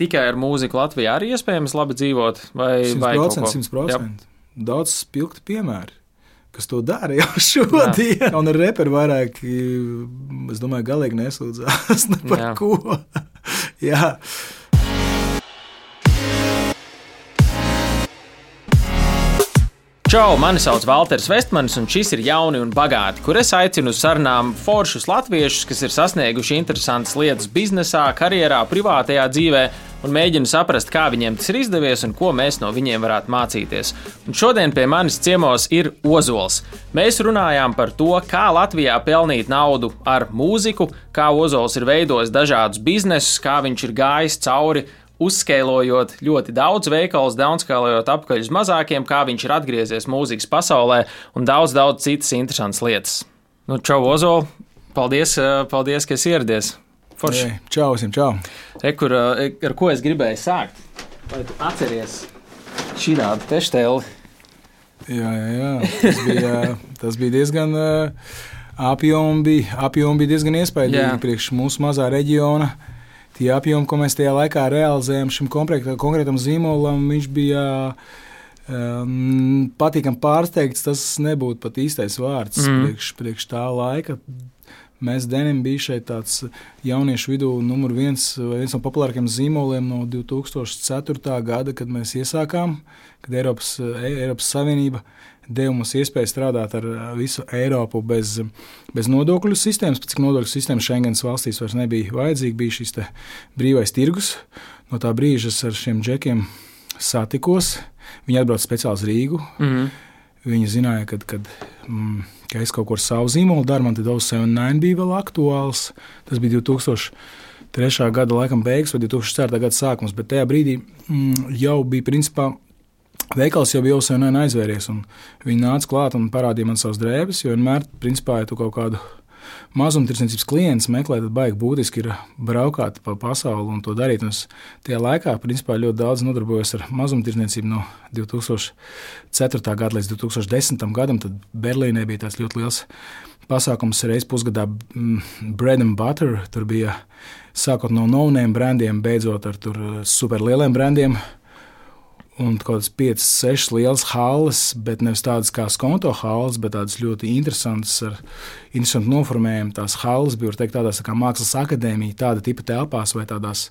Tikai ar mūziku Latvijā arī iespējams labi dzīvot, vai, vai 100%, 100%. Daudz spilgti piemēri, kas to dara jau šodien. Jā. Un ar reperu vairāk, es domāju, galīgi nesūdzās ne par Jā. ko. Jā. Čau, mani sauc Valters Vestmanis, un šis ir jauni un bagāti, kur es aicinu uz sarunām foršus latviešus, kas ir sasnieguši interesantas lietas biznesā, karjerā, privātajā dzīvē, un mēģinu saprast, kā viņiem tas ir izdevies un ko mēs no viņiem varētu mācīties. Un šodien pie manis ciemos ir Ozols. Mēs runājām par to, kā Latvijā pelnīt naudu ar mūziku, kā Ozols ir veidojis dažādus biznesus, kā viņš ir gājis cauri uzskēlojot ļoti daudz veikalus, downskēlojot apkaļ uz mazākiem, kā viņš ir atgriezies mūzikas pasaulē un daudz, daudz citas interesantas lietas. Nu, čau, Ozola! Paldies, eh, paldies, ka esi ieradies! Forši! Ei, čau, visiem, čau! E, kur, eh, ar ko es gribēju sākt? Vai tu atceries šī tādu teštēli? Jā, jā, jā. Tas bija, tas bija diezgan uh, apjomi, apjomi bija diezgan iespaidīgi priekš mūsu mazā reģiona. Uh, tie apjomi, ko mēs tajā laikā realizējām šim konkrētam zīmolam, viņš bija um, patīkami pārsteigts. Tas nebūtu pat īstais vārds mm. priekš, priekš tā laika. Mēs Denim bija šeit tāds jauniešu vidū numur viens, viens no populārākajiem zīmoliem no 2004. gada, kad mēs iesākām, kad Eiropas, Eiropas Savienība deva mums iespēju strādāt ar visu Eiropu bez, bez nodokļu sistēmas. Cik nodokļu sistēma Schengens valstīs vairs nebija vajadzīga, bija šis brīvais tirgus. No tā brīža es ar šiem džekiem satikos. Viņi atbrauca speciāli uz Rīgu. Mm -hmm. Viņi zināja, kad, kad mm, ka es kaut ko ar savu zīmolu daru. Man tad 079 bija vēl aktuāls. Tas bija 2003. gada laikam beigas vai 2004. gada sākums, bet tajā brīdī mm, jau bija principā. Veikals jau bija sen aizvēries, un viņi nāca klāt un parādīja man savas drēbes. Jo vienmēr, principā, ja tu kaut kādu mazumtirdzniecības klients meklē, tad baigi būtiski ir braukāt pa pasauli un to darīt. Un es tajā laikā, principā, ļoti daudz nodarbojos ar mazumtirdzniecību no 2004. gada līdz 2010. gadam. Tad Berlīnē bija tāds ļoti liels pasākums reizes pusgadā, mm, bread and butter. Tur bija sākot no no-name brandiem, beidzot ar superlieliem brandiem un kaut kādas 5, 6 lielas halles, bet nevis tādas kā skonto halles, bet tādas ļoti interesantas, ar interesantu noformējumu. Tās halles bija teikt, tādās tā kā mākslas akadēmija, tāda tipa telpās vai tādās,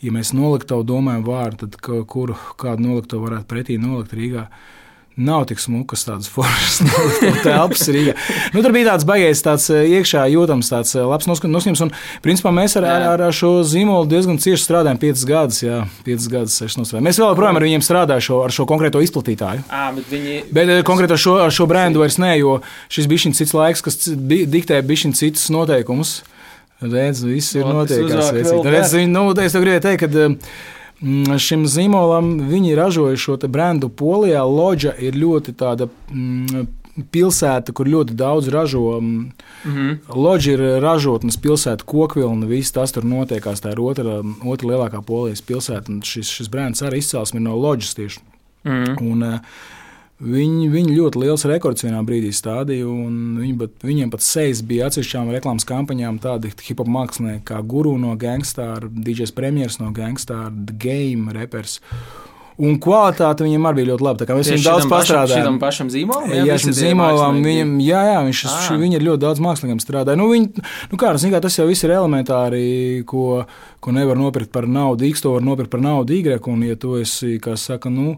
ja mēs noliktavu domājam vārdu, tad kuru kādu noliktavu varētu pretī nolikt Rīgā nav tik smukas tādas formas, telpas Rīgā. Nu, tur bija tāds baigais, tāds eh, iekšā jūtams, tāds eh, labs noskaņojums. Un, principā, mēs ar, ar, ar šo zīmolu diezgan cieši strādājam, 5 gadus, jā, 5 gadus, 6 nostrādājam. Mēs vēl joprojām ar viņiem strādājam šo, ar šo konkrēto izplatītāju. À, bet viņi... bet eh, konkrēti ar šo, ar šo brendu vairs ne, jo šis bija šis cits laiks, kas diktē bišķiņ citus noteikumus. Redz, viss ir notiekās. Redz, nu, es gribēju teikt, ka šim zīmolam viņi ražoja šo brendu Polijā. Loģa ir ļoti tāda. Mm, pilsēta, kur ļoti daudz ražo. Mm -hmm. Loģi ir ražotnes pilsēta, kokvilna, viss tas tur notiekās. Tā ir otra, otra lielākā polijas pilsēta. Šis, šis brands arī izcelsme no loģis tieši. Mm -hmm. un, uh, Viņi, viņi ļoti liels rekords vienā brīdī stādīja, un viņi, bet, viņiem pat sejas bija atsevišķām reklāmas kampaņām, tādi hip hop mākslinieki kā Guru no Gangstar, DJs Premjeras no Gangstar, The Game repers. Un kvalitāte viņam arī bija ļoti laba. Mēs viņam daudz pastrādājām. Viņam pašam zīmolam, jā, jā, zīmolam viņam, jā, jā, viņš ah. viņi ir ļoti daudz māksliniekiem strādāja. Nu, viņi, nu kā, kā, tas jau viss ir elementāri, ko, ko nevar nopirkt par naudu. X to var nopirkt par naudu Y, un ja tu esi, kā saka, nu,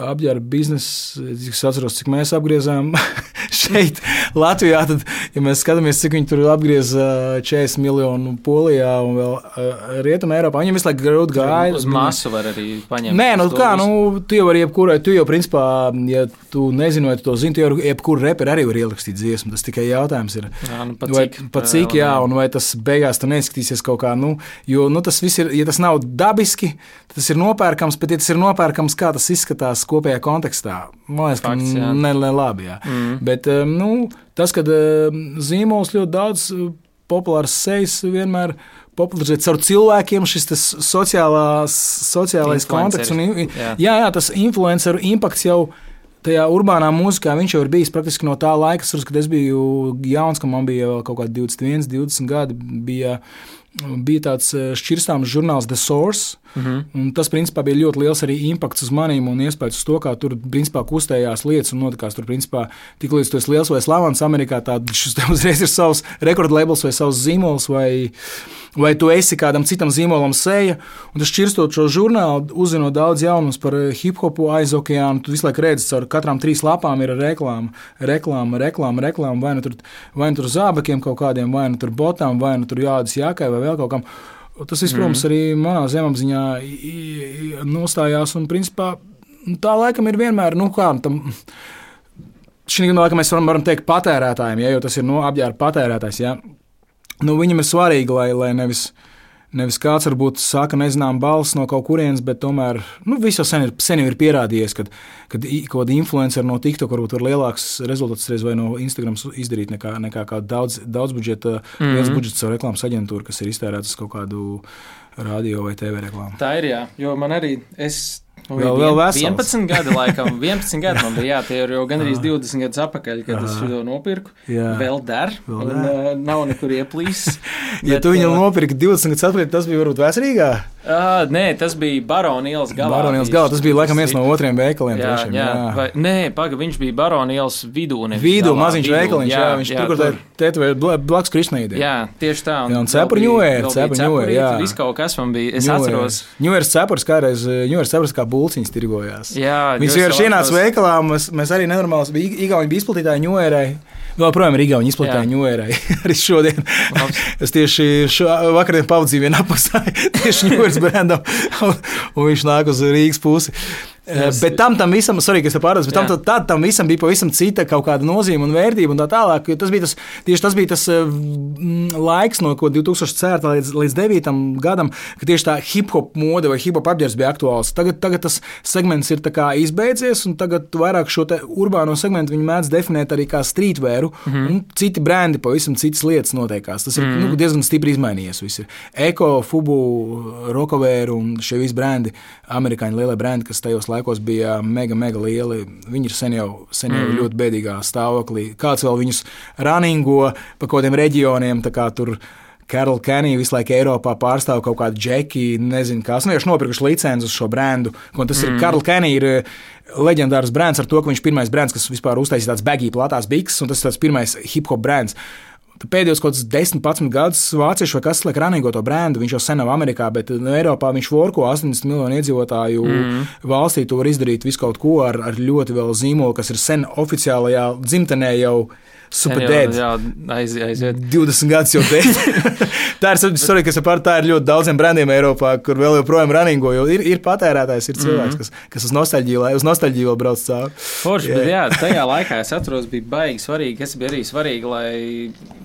apģērba biznesa, es atceros, cik mēs apgriezām šeit, Latvijā. Tad, ja mēs skatāmies, cik viņi tur apgrieza 40 miljonu polijā un vēl rietumē Eiropā, viņiem visu laiku grūti gāja. Uz masu var arī paņemt. Nē, nu kā, nu, tu jau vari jebkurai, tu jau principā, ja tu nezini, vai tu to zini, tu jau jebkuru reperi arī var ierakstīt dziesmu. Tas tikai jautājums ir, jā, nu, pat vai, cik, pat cik jā, un vai tas beigās tu neizskatīsies kaut kā, nu, jo, nu, tas viss ir, ja tas nav dabiski, tas ir nopērkams, bet ja tas ir nopērkams, kā tas izskatās kopējā kontekstā. Man liekas, Fakts, ka ne, ne labi. Jā. Mm. Bet nu, tas, ka zīmols ļoti daudz populārs sejas vienmēr popularizēt caur cilvēkiem šis sociālās, sociālais konteksts. Un, jā. jā, jā, tas influenceru impakts jau tajā urbānā mūzikā viņš jau ir bijis praktiski no tā laika, kad es biju jauns, kad man bija kaut kādi 21, 20 gadi. Bija, bija tāds šķirstāms žurnāls The Source. Mm -hmm. Tas, principā, bija ļoti liels arī impakts uz maniem un iespējas uz to, kā tur, principā, kustējās lietas un notikās. Tur, principā, tik līdz tu esi liels vai slavens Amerikā, tad šis tev uzreiz ir savs rekordlabels vai savs zīmols, vai, vai tu esi kādam citam zīmolam seja. Un tas šķirstot šo žurnālu, uzzinot daudz jaunumus par hip hopu aiz okeānu, tu visu laiku redzi, caur katrām trīs lapām ir reklāma, reklāma, reklāma, reklāma vai nu tur, vai nu tur zābakiem kaut kādiem, vai nu tur botām, vai nu tur jādas jākai vai vēl kaut kam. Tas viss, protams, mm. arī manā zemapziņā nostājās. Un, principā, tā laikam ir vienmēr, nu, kā tam. Šī gadījumā mēs varam, varam teikt, patērētājiem, ja, jo tas ir no nu, apģērba patērētājs. Ja. Nu, viņam ir svarīgi, lai, lai nevis uh, Nevis kāds varbūt saka, nezinām, balss no kaut kurienes, bet tomēr nu, viss jau sen ir, sen ir pierādījies, ka kaut kāda influencer no TikTok varbūt var lielāks rezultāts vai no Instagram izdarīt nekā, nekā kāda daudz, daudz budžeta, mm -hmm. liels budžets savu reklāmas aģentūru, kas ir iztērēts uz kaut kādu radio vai TV reklāmu. Tā ir, jā, jo man arī, es vēl, vēl vesels. 11 gadi, laikam, 11 gadi man bija, jā, tie ir jau gandrīz 20 gadus atpakaļ, kad es to nopirku. Jā. Vēl der, vēl der. un uh, nav nekur ieplīsis. ja bet, tu viņu uh, nopirki 20 gadus atpakaļ, tas bija varbūt Vēsrīgā? Uh, nē, tas bija Barona ielas galā. Barona ielas galā, tas bija laikam viens no otriem veikaliem. Jā, trešiem, jā. jā. Vai, nē, paga, viņš bija Barona ielas vidū. Vidū, maziņš veikaliņš, jā, jā, viņš jā, tur, kur tēta vai blakus Krisnīdē. Jā, tieši tā. Un, jā, un cepuri ņūēri, cepuri ņūēri, jā. Viss kaut kas man bija, es atceros. Ņūērs cepurs, kādreiz ņūērs cepurs kā bulciņas tirgojās. Jā, Viņš vienkārši ienāca veikalā, mēs, mēs arī nenormāli, Igauni bija izplatītāji ņūērai. Vēl projām ir Igauni izplatītāji ņūērai. Arī šodien. es tieši šo, vakarā pavadīju vienā pusē, tieši ņūēras brendam, un, un viņš nāk uz Rīgas pusi. Es, bet tam, tam visam, sorry, kas ir pārādās, bet tam, tad, tad tam visam bija pavisam cita kaut kāda nozīme un vērtība un tā tālāk. Tas bija tas, tieši tas bija tas mm, laiks no 2004. līdz, līdz 2009. gadam, kad tieši tā hip hop mode vai hip hop apģērbs bija aktuāls. Tagad, tagad tas segments ir izbeidzies, un tagad vairāk šo urbāno segmentu viņi mēdz definēt arī kā streetwear, mm -hmm. un citi brendi pavisam citas lietas notiekās. Tas ir mm -hmm. nu, diezgan stipri izmainījies. Viss ir Eko, Fubu, Rokavēru un šie visi brendi, amerikāņu lielie brendi, kas tajos laikos bija mega, mega lieli. Viņi ir sen jau, sen jau mm. ļoti bēdīgā stāvoklī. Kāds vēl viņus runningo pa kaut kādiem reģioniem, tā kā tur. Karla Kenija visu laiku Eiropā pārstāv kaut kādu džeki, nezinu, kas. Nu, viņš nopirkuši licenci uz šo brendu. Tas mm. ir Karla Kenija, ir eh, leģendārs brands ar to, ka viņš ir pirmais brands, kas vispār uztaisīja tādas bagī platās bikses, un tas ir tas pirmais hip hop brands. Pēdējos kaut kādus 10, 11 gadus vācieši vai kas liek ranīgo to brendu. Viņš jau sen nav Amerikā, bet no nu, Eiropā viņš vorko 80 miljonu iedzīvotāju mm. valstī. To var izdarīt visu kaut ko ar, ar ļoti vēl zīmolu, kas ir sen oficiālajā dzimtenē jau Superdēļ. Jā, aiz, aiziet. 20 gadus jau teicu. tā ir sorry, kas par tā ir ļoti daudziem brendiem Eiropā, kur vēl joprojām runningo. Ir, ir patērētājs, ir cilvēks, mm -hmm. kas, kas uz nostalģiju, uz nostalģiju vēl brauc cauri. Forši, yeah. bet jā, tajā laikā es atceros, bija baigi svarīgi, kas bija arī svarīgi, lai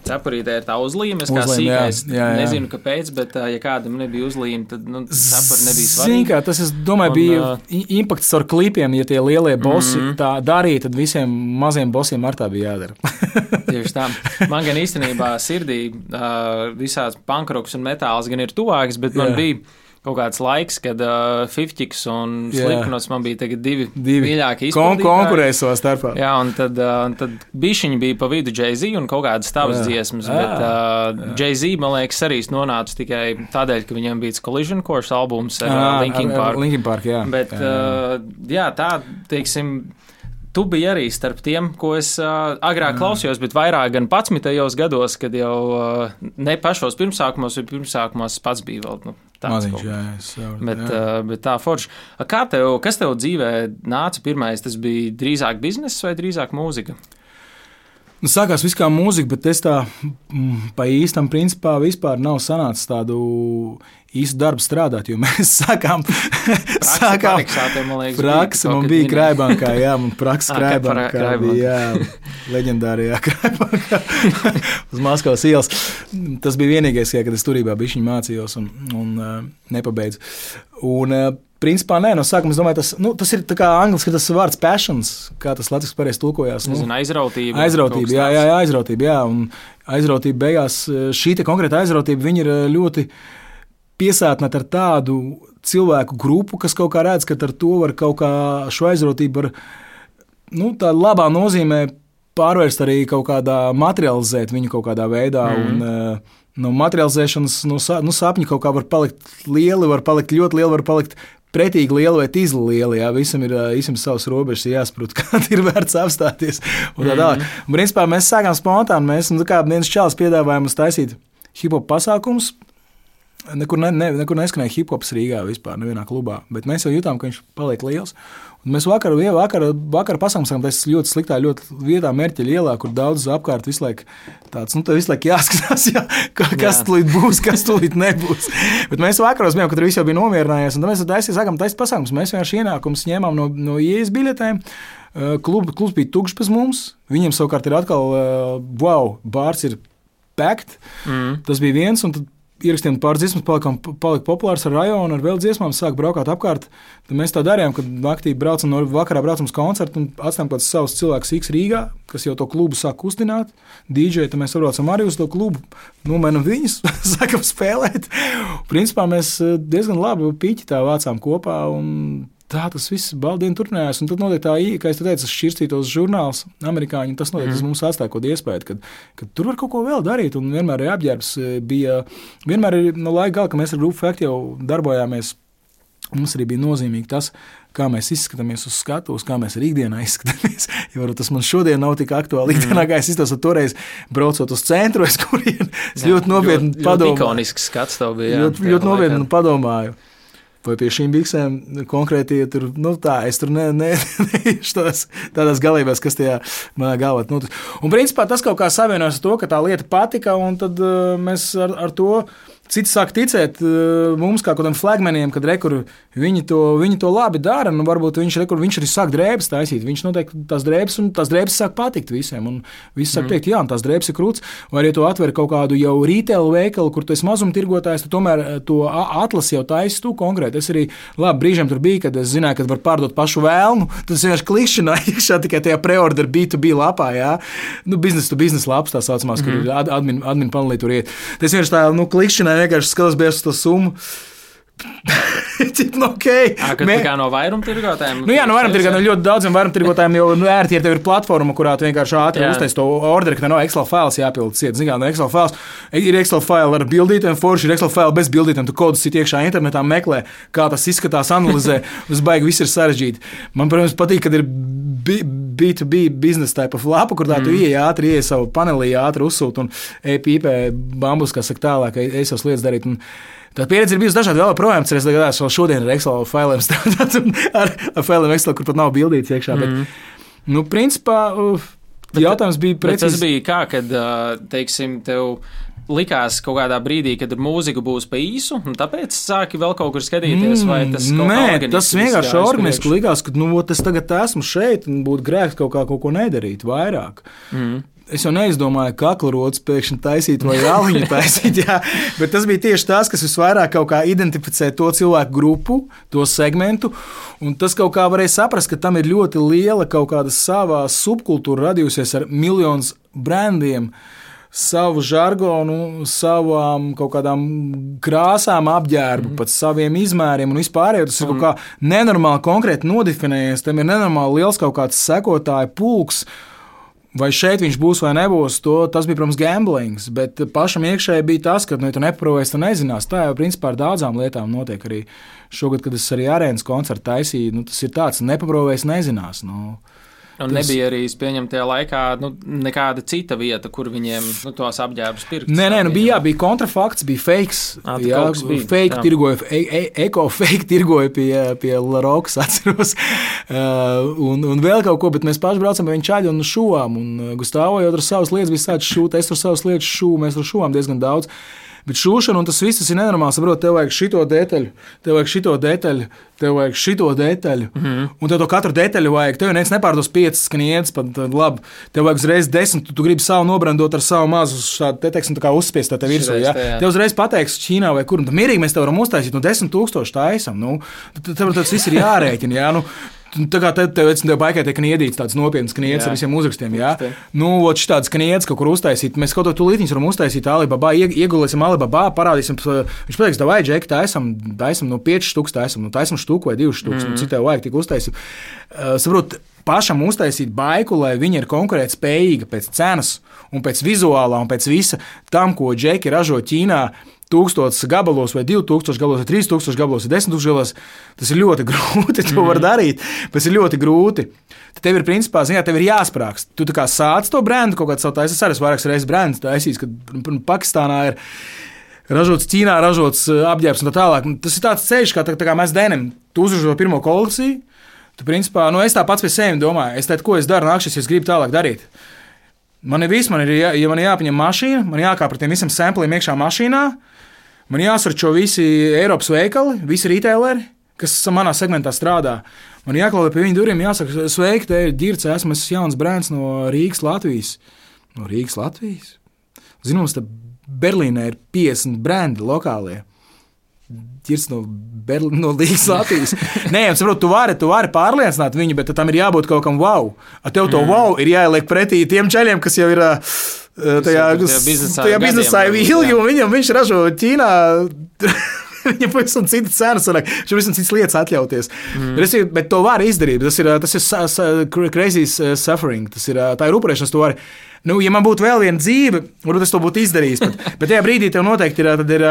cepurītē ir tā uzlīme. Kā sīkais jā, jā, jā. nezinu, kāpēc, bet ja kādam nebija uzlīme, tad nu, cepuri nebija svarīgi. Zin, kā, tas, es domāju, Un, bija uh, impakts ar klipiem, ja tie lielie bosi mm -hmm. tā darīja, tad visiem maziem bosiem ar tā bija jādara. Tieši tā. Man gan īstenībā sirdī uh, visās pankroks un metāls gan ir tuvāks, bet man yeah. bija kaut kāds laiks, kad uh, Fiftiks un Slipknots man bija divi, divi. mīļākie izpildītāji. Kon konkurēja savā starpā. Jā, un tad, uh, tad bišķiņi bija pa vidu Jay-Z un kaut kādas tavas jā. dziesmas, jā. bet uh, Jay-Z, man liekas, arī nonāca tikai tādēļ, ka viņam bija Collision Course albums ar, ar Linkin Park. Ar Linkin Park jā. Bet, jā, jā. Uh, jā tā, teiksim, Tu biji arī starp tiem, ko es uh, agrāk mm. klausījos, bet vairāk gan 11. gados, kad jau uh, ne pašos pirmsākumos, bet pirmsākumos pats bija vēl. Nu, Maziņš, jā, jā, bet, jā. Uh, bet tā forši. Kā tev, kas tev dzīvē nāca pirmais? Tas bija drīzāk biznesa vai drīzāk mūzika? Nu, sākās viss kā mūzika, bet es tā mm, pa īstam principā vispār nav sanācis tādu īstu darbu strādāt, jo mēs sākām. sākām praksa man bija krājbankā, jā, man praksa krājbankā bija, jā, leģendārajā krājbankā uz Maskavas ielas. Tas bija vienīgais, kad es turībā bišķiņu mācījos un, un uh, nepabeidzu. Un, uh, Principā nē, no sākuma es domāju, tas, nu, tas ir angļuiski tas vārds passions, kā tas latviešu pareizi tulkojās. Nu, Zinu, aizrautība. Aizrautība, jā, jā, jā, aizrautība, jā. Un aizrautība beigās, šī konkrēta aizrautība, ir ļoti piesātināta ar tādu cilvēku grupu, kas kaut kā redz, ka ar to var kaut kā šo aizrautību var, nu, tā labā nozīmē pārvērst arī kaut kādā materializēt viņu kaut kādā veidā. Mm. Un, no materializēšanas, no nu, sapņu kaut kā var palikt lieli, var palikt ļoti lieli, var palikt pretīgi liela vai tīzla liela. Jā, visam ir visam savs robežas, jāsaprot, kāda ir vērts apstāties. Un tā tālāk. Mm -hmm. Principā mēs sākām spontāni. Mēs nu, kā viens čels piedāvājām mums taisīt hip hop pasākumus. Nekur, ne, ne, nekur neskanēja hip hops Rīgā vispār, nevienā klubā. Bet mēs jau jutām, ka viņš paliek liels. Un mēs vakar, ja, vakar, vakar pasākumā tas ļoti sliktā, ļoti vietā, mērķa lielā, kur daudz apkārt visu laiku tāds, nu, visu laiku jāskatās, jā, kas tur būs, kas tur nebūs. Bet mēs vakaros bijām, kad viss jau bija nomierinājies, un mēs taisījām, sākām taisīt pasākumus. Mēs vienkārši ienākumus ņēmām no, no ielas biļetēm. Klub, klubs bija tukšs pēc mums. Viņiem savukārt ir atkal, wow, bārs ir packed. Mm. Tas bija viens, un tad ierakstījām pāris dziesmas, palikām, palika populārs ar rajonu, ar vēl dziesmām, sāk braukt apkārt. Tad mēs tā darījām, kad naktī braucam no vakarā braucam uz koncertu un atstājam kāds savus cilvēkus X Rīgā, kas jau to klubu sāk kustināt. DJ, tad mēs braucam arī uz to klubu, nomainam viņus, sākam spēlēt. Principā mēs eh, diezgan labi pīķi tā vācām kopā. Un, tā tas viss baldien turpinājās. Un tad notiek tā, kā es teicu, šķirstītos žurnāls, amerikāņi. Tas notiek, tas mhm. mums atstāja kaut kādu iespēju, ka, ka tur var kaut ko vēl darīt. Un vienmēr ir apģērbs, e, bija vienmēr ir no laika gala, ka mēs ar Grupu Faktu jau darbojāmies. Mums arī bija nozīmīgi tas, kā mēs izskatāmies uz skatuves, kā mēs arī ikdienā izskatāmies. Jo tas man šodien nav tik aktuāli. Ikdienā, kā es iztos toreiz, braucot uz centru, es, kurien, es ļoti nopietni padomāju. Tev bija. Jā, ļoti, ļoti nopietni padomāju. Vai pie šīm biksēm konkrēti tur, nu, tā, es tur neiešu ne, ne, tādās, galībās, kas tajā manā galvā notiek. Un principā tas kaut kā savienojas ar to, ka tā lieta patika, un tad uh, mēs ar, ar to Citi sāk ticēt uh, mums, kā kādam flagmaniem, kad rekur, viņi, to, viņi to labi dara. Nu, varbūt viņš, rekur, viņš arī sāk drēbes taisīt. Viņš noteikti tās drēbes, un tās drēbes sāk patikt visiem. Un visi sāk mm. teikt, jā, tās drēbes ir krūts. Vai arī to atver kaut kādu jau retail veikalu, kur tu esi mazumtirgotājs, tu tomēr uh, to atlasi jau taisi tu konkrēti. Es arī labi brīžiem tur biju, kad es zināju, ka var pārdot pašu vēlnu. Tas vienkārši klikšķināja iekšā tikai tajā preorder B2B lapā. Jā. Nu, biznesa to biznesa lapas tā saucamās, mm. kur ir admin, admin panelī tur iet. Tas vienkārši tā, nu, klikšķināja vienkārši skatos bez to summu. Cik nu, ok. À, Mē... kā no vairumtirgotājiem? Nu, jā, no vairumtirgotājiem ļoti daudziem vairumtirgotājiem jau nu, ērti ir, ir platforma, kurā tu vienkārši ātri uztaisīji to orderi, ka nav Excel fails jāpild. Zinām, no Excel fails ir Excel faili ar bildītēm, forši ir Excel faili bez bildītēm. Tu kodus sit iekšā internetā, meklē, kā tas izskatās, analizē. Uz baigi viss ir sarežģīti. Man, protams, patīk, kad ir B2B biznesa type of lapa, kur tā mm. tu ieej ātri, ieej savu panelī, ātri uzsūti un e-pīpē bambus, kas saka tālāk, ej savas lietas darīt. Tā pieredze ir bijusi dažādi. Vēl projām ka gadās vēl šodien ar Excel failiem strādāt, ar, ar failiem Excel, kur pat nav bildīts iekšā. Mm. Bet, mhm. nu, principā, bet, jautājums bija precīzi. Tas bija kā, kad, teiksim, tev likās kaut kādā brīdī, kad mūzika būs pa īsu, un tāpēc sāki vēl kaut kur skatīties, vai tas ir. Nē, tas vienkārši organiski likās, ka nu, es tagad esmu šeit un būtu grēks kaut kā kaut ko nedarīt vairāk. Mm. Es jau neizdomāju, kā kaklots pēkšņi taisīt vai rāliņu taisīt, jā, bet tas bija tieši tas, kas visvairāk identificē to cilvēku grupu, to segmentu. Un tas kaut kā varēja saprast, ka tam ir ļoti liela kaut kāda savā subkultūra radījusies ar miljonus brandiem. Savu žargonu, savām kaut kādām krāsām, apģērbu, mm -hmm. pat saviem izmēriem un vispār. Tas ir kaut kā nenormāli konkrēti nodefinējies. Tam ir nenormāli liels kaut kāds sekotāju pulks, Vai šeit viņš būs vai nebūs, to, tas bija, protams, gamblings. Bet pašam iekšēji bija tas, ka, nu, ja tu neprovēsi, tad nezinās. Tā jau, principā, ar daudzām lietām notiek arī šogad, kad es arī arēnas koncertu taisīju. Nu, tas ir tāds, nepaprovēs, nezinās. Nu, Un tas... nebija arī pieņemta tajā laikā nu, nekāda cita vieta, kur viņiem nu, tos apģērbus pirkt. Nē, nē, nu, bija, jā, bija kontrafakts, bija fakes. À, jā, bija, fake jā. tirgoja, e, e, eko-fake tirgoja pie, pie Larokas, atceros. Uh, un, un vēl kaut ko, bet mēs paši braucam pie viņa čaļa un šūām. Un uh, Gustavo jau tur savas lietas bija sācis šūt, es tur savas lietas šūmu, mēs tur šūvām diezgan daudz. Bet šūšana un tas viss ir nenormāli. Saprot, tev vajag šito detaļu, tev vajag šito detaļu, tev vajag šito detaļu. Mm -hmm. Un tev to katru detaļu vajag. Tev neviens nepārdos piecas skniedzes, pat labi. Tev vajag uzreiz desmit, tu, tu gribi savu nobrandot ar savu mazu šādu te teiksim, kā uzspiest tev virsū. Ja? Tev uzreiz pateiks, Ķīnā vai kur. Tad mierīgi mēs tev varam uztaisīt no desmit tūkstošu taisam. Nu, tev tas viss ir jārēķina. Ja? Nu, Tā kā tev, tev, tev baigā tiek niedīts tāds nopietns kniedz ar visiem uzrakstiem. Jā, nu, ot šāds kniedz kaut kur uztaisīt. Mēs kaut ko tūlīt varam uztaisīt Alibaba, iegulēsim Alibaba, parādīsim. Viņš pateiks, vai džeki, tā esam, tā esam no 5 štuks, tā esam, nu, tā esam štuku vai 2 štuks, mm. -hmm. nu, citai vajag tik uztaisīt. Uh, saprot, pašam uztaisīt baiku, lai viņa ir konkurētspējīga pēc cenas un pēc vizuālā un pēc visa tam, ko džeki ražo Ķīnā. 1000 gabalos, vai 2000 gabalos, vai 3000 gabalos, vai 10 000 gabalos. Tas ir ļoti grūti. To var mhm. darīt, bet tas ir ļoti grūti. Tad tev ir, principā, ziņā, tev ir jāsprāgst. Tu kā sāc to brendu, kaut kādā savā taisnē, es vairākas reizes brendu taisīju, kad Pakistānā ir ražots Ķīnā, ražots apģērbs un tā tālāk. Tas ir tāds ceļš, kā, tā, tā kā mēs dēnam. Tu uzražo pirmo kolekciju, Tu, principā, nu, es tā pats pie sevis domāju, es teicu, ko es daru nākamais, ja es gribu tālāk darīt. Man ir viss, man ir, jā, ja man ir jāpaņem mašīna, man jākāp par tiem visiem sampliem iekšā mašīnā, man jāsarčo visi Eiropas veikali, visi retaileri, kas manā segmentā strādā. Man jāklāj pie viņu durvīm, jāsaka, sveiki, te ir ģirts, esmu es jauns brands no Rīgas, Latvijas. No Rīgas, Latvijas. Zinu, mums te Berlīnē ir 50 brandi lokālie. Ķirs no, Berli, no Līgas Latvijas. Nē, es saprotu, tu vari, tu vari pārliecināt viņu, bet tam ir jābūt kaut kam wow. Ar tev to mm. wow ir jāieliek pretī tiem ceļiem, kas jau ir tajā, tajā biznesā jau ilgi, un viņam viņš ražo Ķīnā. Viņam pavisam cita cena, viņš pavisam citas lietas atļauties. Mm. Es, bet to var izdarīt. Tas ir, tas ir crazy suffering. Tas ir, tā ir upurēšanās. To var. Nu, ja man būtu vēl viena dzīve, varbūt es to būtu izdarījis. Bet, bet tajā brīdī tev noteikti ir, ir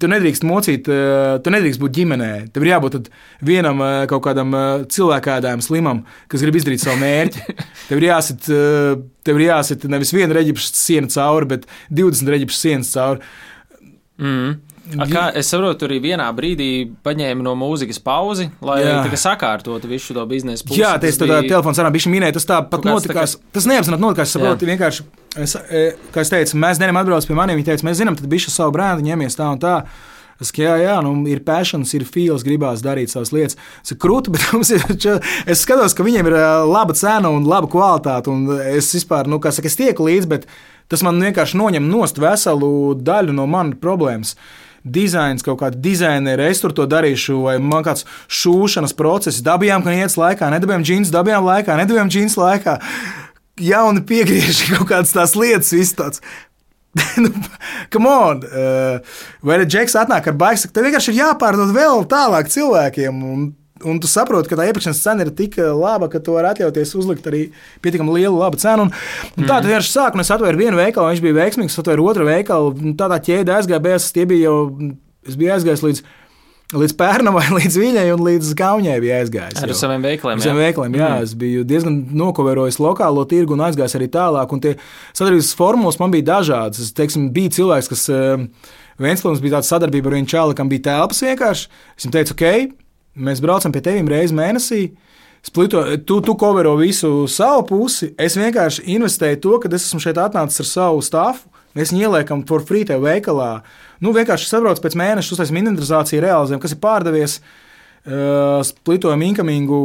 tu nedrīkst mocīt, eh, tu nedrīkst būt ģimenē. Tev ir jābūt vienam eh, kaut kādam eh, cilvēkādājam, slimam, kas grib izdarīt savu mērķi. Tev ir jāsit, tev ir jāsit nevis viena reģipša siena cauri, bet 20 reģipša sienas cauri. Mm. A, kā, es saprotu, arī vienā brīdī paņēma no mūzikas pauzi, lai sakārtotu visu šo biznesu. Pusi. Jā, tas bija telefons arī bija minēts. Tas tā pat notikās. Tā kā... Tas neapzināti notikās. Es saprotu, vienkārši, es, e, kā es teicu, mēs dienām atbraucam pie maniem. Viņi teica, mēs zinām, tad bija savu brāli, ņemies tā un tā. Es, jā, jā, nu, ir pēšanas, ir fils, gribās darīt savas lietas. Tas ir krūti, bet ir. Es skatos, ka viņiem ir e, laba cena un laba kvalitāte. Un es vispār, nu, kā saka, es tieku līdzi, bet tas man vienkārši noņem nost veselu daļu no manas problēmas dizains, kaut kāda dizainera, es tur to darīšu, vai man kāds šūšanas process, dabījām, ka iet laikā, nedabījām džins, dabījām laikā, nedabījām džins laikā. Jauni piegriež kaut kādas tās lietas, viss tāds. nu, come on! Uh, vai Džeks atnāk ar ka tev vienkārši ir jāpārdod vēl tālāk cilvēkiem. Un Un tu saproti, ka tā iepirkšanas cena ir tik eh, laba, ka tu vari atļauties uzlikt arī pietiekami lielu labu cenu. Un, un tā tad vienkārši sāk, un es atvēru vienu veikalu, viņš bija veiksmīgs, atvēru otru veikalu. Tādā ķēdē aizgāja, bez tie bija jau, es biju aizgājis līdz. Līdz Pērnamai, līdz Viņai un līdz Kaunijai bija aizgājis. Ar jau. saviem veikaliem. Ar saviem veikaliem, jā. Mm. Es biju diezgan nokovērojis lokālo tirgu un aizgājis arī tālāk. Un tie sadarbības formulas man bija dažādas. Es teiksim, bija cilvēks, kas uh, viens mums bija tāds sadarbība ar vienu čāli, kam bija telpas vienkārši. Es viņam teicu, ok, Mēs braucam pie tevis reizes mēnesī. Splito, tu, tu kovero visu savu pusi. Es vienkārši investēju to, ka es esmu šeit atnācis ar savu stāstu. Mēs viņu ieliekam for free tev veikalā. Nu, vienkārši saprotu, pēc mēneša uztaisām inventarizāciju, realizējam, kas ir pārdevies. Uh, splitojam inkamingu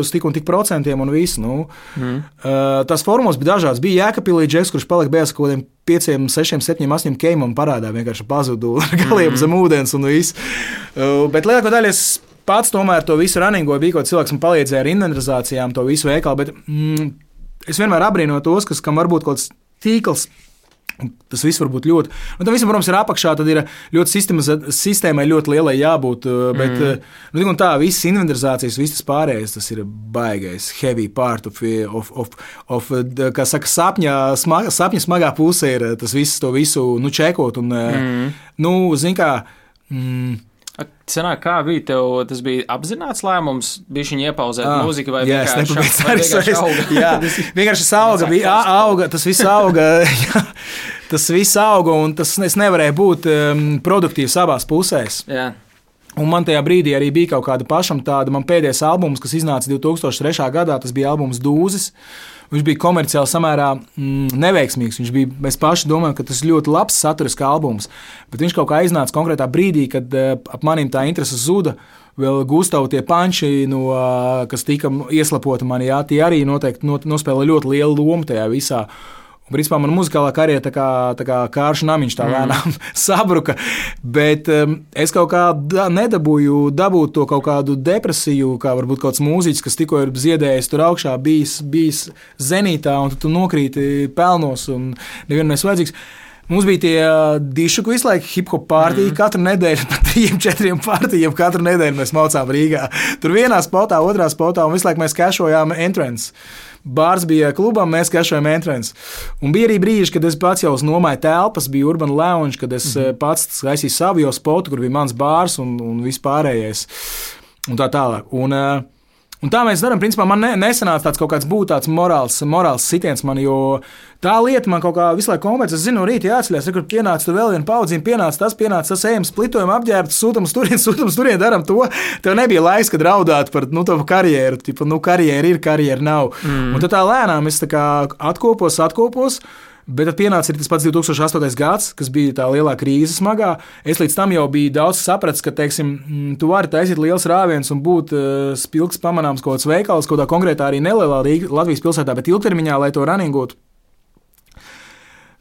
uz tik un tik procentiem un visu. Nu. Mm. Uh, tās formulas bija dažādas. Bija Jēkabīlī džeks, kurš palika bez kaut kādiem 5, 6, 7, 8 keimam parādā. Vienkārši pazudu ar galiem mm. zem ūdens un viss. Uh, bet lielāko daļu es pats tomēr to visu runningoju, bija kaut cilvēks, man palīdzēja ar inventarizācijām, to visu veikalu. Bet mm, es vienmēr abrīnoju tos, kas, kam varbūt kaut kāds tīkls. Tas viss var būt ļoti. Nu, tam visam, protams, ir apakšā. Tad ir ļoti sistēmai ļoti lielai jābūt. Uh, bet, mm. nu, tā, visas inventarizācijas, viss tas pārējais, tas ir baigais, heavy part of, of, of, of kā saka, sapņa, smaga, sapņa smagā pusē ir tas viss, to visu nu, čekot. Un, mm. nu, zin kā. Mm, Senāk, kā bija tev, tas bija apzināts lēmums, bija viņa iepauzēt ah, mūziku vai jā, vienkārši, vai vienkārši auga? jā, vienkārši auga, bija auga, tas viss auga, jā, tas viss auga un tas es nevarēju būt um, produktīvs abās pusēs. Jā. Un man tajā brīdī arī bija kaut kāda pašam tāda, man pēdējais albums, kas iznāca 2003. gadā, tas bija albums Dūzis. Viņš bija komerciāli samērā mm, neveiksmīgs. Viņš bija, mēs paši domājam, ka tas ir ļoti labs saturisks albums, bet viņš kaut kā iznāca konkrētā brīdī, kad uh, ap maniem tā interese zuda. Vēl Gustavs tie panči, no, uh, kas tika ieslapoti manī, jā, tie arī noteikti not, nospēlē ļoti lielu lomu tajā visā. Un, principā man muzikālā karjera tā kā, tā kā kārša namiņš tā lēnām mm. sabruka. Bet um, es kaut kā da, nedabūju dabūt to kaut kādu depresiju, kā varbūt kāds mūziķis, kas tikko ir ziedējis tur augšā, bijis, bijis zenītā, un tu, tu nokrīti pelnos un nevienam nesvajadzīgs. Mums bija tie diši, visu laiku hip hop pārtīja. Mm. Katru nedēļu, pat trim, četriem pārtījiem, katru nedēļu mēs maucām Rīgā. Tur vienā spotā, otrā spotā, un visu laiku mēs kešojām entrance. Bārs bija klubam, mēs kešojām entrance. Un bija arī brīži, kad es pats jau nomāju telpas, bija Urban Lounge, kad es mm -hmm. pats taisīju savu jau spotu, kur bija mans bārs un, un vispārējais. Un tā tālāk. Un, uh, Un tā mēs darām. Principā man ne, nesanāca tāds kaut kāds būt tāds morāls, morāls sitiens man, jo tā lieta man kaut kā visu laiku kompensē. Es zinu, rīt jāatceļas, kur pienāca tur vēl viena paudzīme, pienāca tas, pienāca tas, ejam, splitojam, apģērbtu, sūtam uz turieni, sūtam uz turieni, darām to. Tev nebija laiks, kad raudāt par nu, to karjeru. Tipa, nu, karjeru ir, karjeru nav. Mm. Un tad tā lēnām es tā kā atkopos, atkopos. Bet tad pienāca tas pats 2008. gads, kas bija tā lielā krīze smagā. Es līdz tam jau biju daudz sapratis, ka, teiksim, tu vari taisīt liels rāviens un būt uh, spilgts pamanāms kaut kāds veikals, kaut kādā konkrētā arī nelielā Latvijas pilsētā, bet ilgtermiņā, lai to runningotu,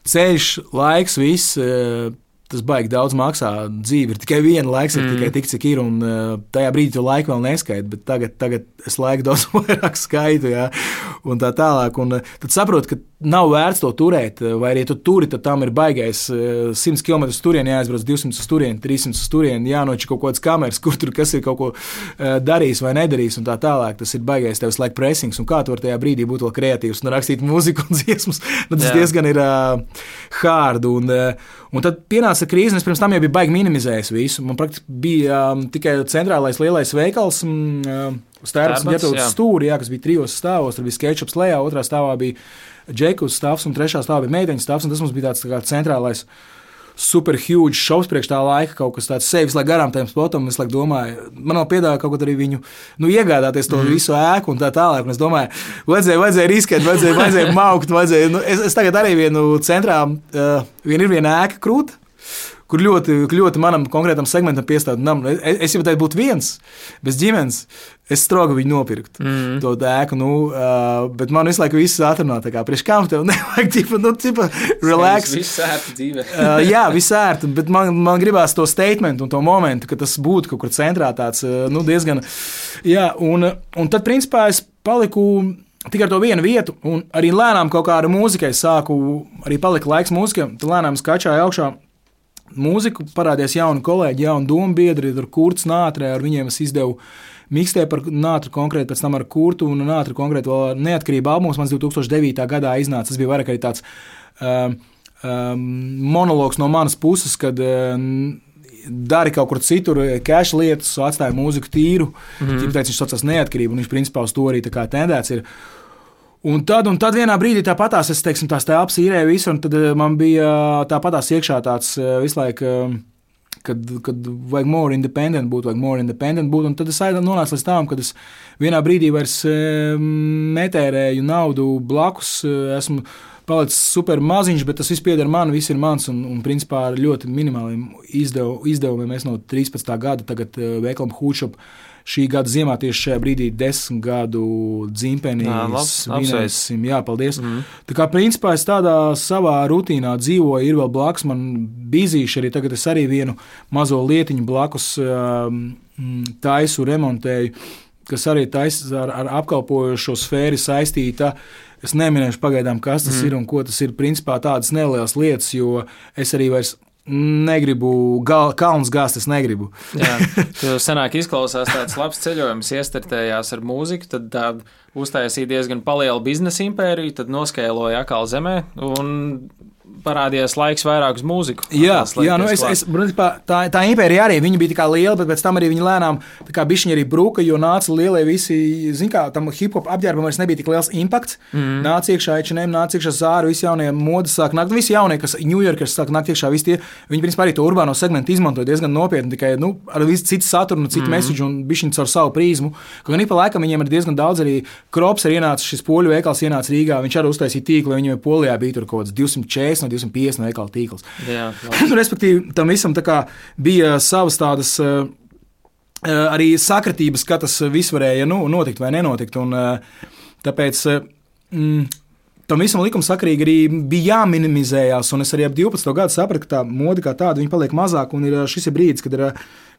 ceļš, laiks, viss. Uh, tas baigi daudz maksā. Dzīve ir tikai viena, laiks ir mm. tikai tik, cik ir. Un uh, tajā brīdī tu laiku vēl neskaiti, bet tagad, tagad es laiku daudz vairāk skaitu. Jā, un tā tālāk. Un, uh, tad saprotu, ka nav vērts to turēt. Vai arī tu turi, tad tam ir baigais 100 km turieni, jāaizbrauc 200 uz turieni, 300 uz turieni, jānoķer kaut kādas kameras, kur tur kas ir kaut ko darījis vai nedarījis, un tā tālāk. Tas ir baigais tev laika pressings, un kā tu vari tajā brīdī būt vēl kreatīvs un rakstīt mūziku un dziesmas. Nu, tas Jā. diezgan ir uh, hard. Un, uh, un tad pienāca krīze, un es pirms tam jau biju baigi minimizējis visu. Man praktiski bija um, tikai centrālais lielais veikals. Um, Stērps un ģērbtuves stūri, jā, kas bija trijos stāvos. Tur bija sketchups lejā, otrā stāvā bija džekus stāvs un trešā stāvā bija meiteņu stāvs. Tas mums bija tāds tā kā centrālais. Super huge šovs priekš tā laika, kaut kas tāds sevis, lai garām tam spotam. Es domāju, man vēl piedāvāja kaut ko arī viņu nu, iegādāties, to mm. visu ēku un tā tālāk. Un es domāju, vajadzēja, vajadzēja riskēt, vajadzēja, vajadzēja maukt. Vajadzēja, nu, es, es tagad arī vienu centrā, uh, vien ir viena ēka krūta kur ļoti, ļoti manam konkrētam segmentam piestāv namu. Es, es jau tādu būtu viens, bez ģimenes. Es strogu viņu nopirkt, mm. to dēku. Nu, uh, bet man visu laiku viss atrunā. Tā kā priekš kam tev nevajag, tipa, nu, tipa, relax. Viss ērti dzīve. uh, jā, viss ērti. Bet man, man gribās to statement un to momentu, ka tas būtu kaut kur centrā tāds uh, nu, diezgan. Jā, un, un tad, principā, es paliku tikai ar to vienu vietu, un arī lēnām kaut kāda mūzika sāku, arī palika laiks mūzikai, tad lēnām skačāju augšā mūziku, parādījās jauni kolēģi, jauni domu biedri, tur kurts nātrē, ar viņiem es izdevu mikstē par nātru konkrēti, pēc tam ar kurtu un nātru konkrēti vēl neatkarība albums. Mans 2009. gadā iznāca, tas bija vairāk arī tāds um, um, monologs no manas puses, kad um, dari kaut kur citur, cash lietas, atstāja mūziku tīru. Mm -hmm. Tāpēc viņš saucās neatkarību, un viņš principā uz to arī tendēts ir. Un tad, un tad vienā brīdī tāpatās es teiksim, tās telpas īrēju visu, un tad eh, man bija eh, tāpatās iekšā tāds eh, visu laiku. Kad, kad vajag more independent būt, vajag more independent būt. Un tad es nonācu līdz tam, ka es vienā brīdī vairs netērēju naudu blakus. Esmu palicis super maziņš, bet tas viss pieder man, viss ir mans. Un, un principā ar ļoti minimāliem izdev, izdevumiem es no 13. gada tagad veikalam Hūčup šī gada ziemā, tieši šajā brīdī, desmit gadu dzimtenī svinēsim. Jā, paldies. Mm. Tā kā principā es tādā savā rutīnā dzīvoju, ir vēl blakus man bizīši arī tagad es arī vienu mazo lietiņu blakus um, taisu, remontēju, kas arī taisa ar, ar apkalpojošo sfēru saistīta. Es neminēšu pagaidām, kas tas mm. ir un ko tas ir. Principā tādas nelielas lietas, jo es arī vairs Negribu gal, kalns gāzt, es negribu. Jā, tu senāk izklausās tāds labs ceļojums, iestartējās ar mūziku, tad tādu uztaisīja diezgan lielu biznesa impēriju, tad noskēloja atkal zemē un parādījās laiks vairāk uz mūziku. Jā, jā nu es, es, tā, tā impērija arī bija tā liela, bet pēc tam arī viņa lēnām bišķiņi arī bruka, jo nāca lielie visi, zin kā, tam hip hop apģērbam vairs nebija tik liels impakts. Mm. Nāca iekšā H&M, nāca iekšā Zāra, visi jaunie modes sāk nākt, visi jaunie, kas Ņujorkers sāk nākt iekšā, visi tie, viņi principā arī to urbāno segmentu izmantoja diezgan nopietni, tikai, nu, ar visu citu saturu, citu mm. message un bišķiņi caur savu prizmu. Kaut gan ik pa laikam viņiem ir diezgan daudz arī krops, ir ienācis šis poļu veikals, ienāca Rīgā, viņš arī uztaisīja tīklu, viņam polijā bija tur kaut kāds 240 no 250 no veikala tīkls. Jā, nu, Respektīvi, tam visam bija savas tādas. Uh, arī sakritības, ka tas viss varēja nu, notikt vai nenotikt. Un, tāpēc mm, tam visam likumsakarīgi arī bija jāminimizējās. Un es arī ap 12 gadu sapratu, ka tā mode kā tāda paliek mazāk. Un ir, šis ir brīdis, kad ir,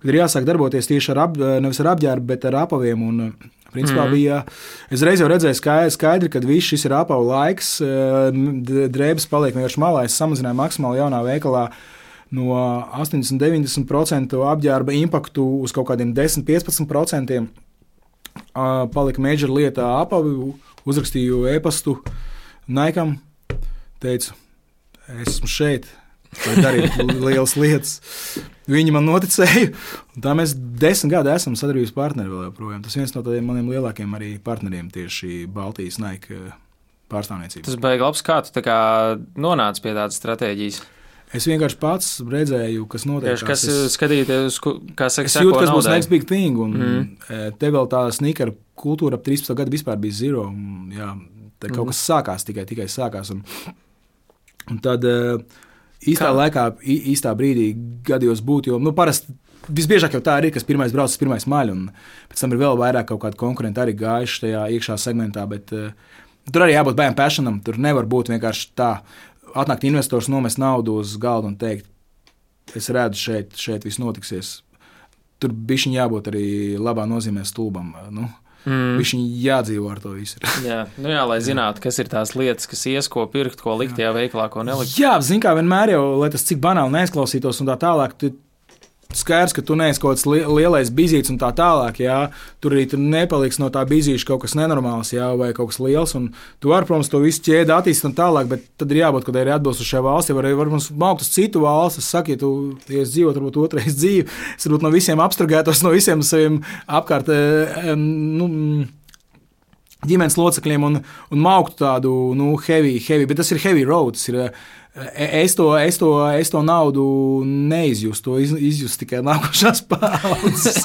kad ir jāsāk darboties tieši ar, ap, nevis ar apģērbu, bet ar apaviem un Principā mm. bija, es reiz jau redzēju skaidri, skaidri ka viss šis ir apavu laiks, drēbes paliek vienkārši malā, es samazināju maksimāli jaunā veikalā no 80-90% apģērba impaktu uz kaut kādiem 10-15%. Palika meža lietā apavu, uzrakstīju e-pastu Naikam, teicu, esmu šeit, lai darītu lielas lietas. Viņi man noticēja, un tā mēs desmit gadi esam sadarbības partneri vēl joprojām. Tas viens no tādiem maniem lielākajiem arī partneriem tieši Baltijas Nike pārstāvniecībā. Tas beigas labs, kā tu kā nonāci pie tādas stratēģijas. Es vienkārši pats redzēju, kas notiek. Tieši, kas es, skatīties, kā saka, es jūtu, kas būs next big thing. Un mm. te vēl tā sneaker kultūra ap 13 gadu vispār bija zero. Un, jā, tā kaut mm. kas sākās tikai, tikai sākās. Un, un tad uh, īstā Kā? laikā, īstā brīdī gadījos būt. Jo nu, parasti visbiežāk jau tā ir, kas pirmais brauc, pirmais maļ, un pēc tam ir vēl vairāk kaut kādi konkurenti arī gājuši tajā iekšā segmentā. Bet, uh, tur arī jābūt bērnam passionam. Tur nevar būt vienkārši tā, atnākt investors, nomest naudu uz galda un teikt, es redzu, šeit, šeit viss notiksies. Tur bija jābūt arī labā nozīmē stulbam. Nu, Mm. Viņš jādzīvo ar to visu. jā, nu jā, lai zinātu, kas ir tās lietas, kas ies, ko pirkt, ko likt tajā veikalā, ko nelikt. Jā, zināmā mērā vienmēr jau, lai tas cik banāli neizklausītos un tā tālāk. Tu, skaidrs, ka tu neesi kaut kāds lielais bizīts un tā tālāk. Jā. Tur arī tur nepaliks no tā bizīša kaut kas nenormāls jā, vai kaut kas liels. Tu vari, protams, to visu ķēdi attīstīt un tālāk, bet tad ir jābūt kaut kādai atbilstošai valstī. Vai arī maukt uz citu valsti. Es saku, ja tu ja dzīvo, varbūt otrais dzīve, es varbūt no visiem abstragētos, no visiem saviem apkārt. E, nu, ģimenes locekļiem un, un mauktu tādu nu, heavy, heavy, bet tas ir heavy road. Tas ir, Es to, es, to, es to naudu neizjūstu, to iz, izjūstu tikai nākošās paudzes.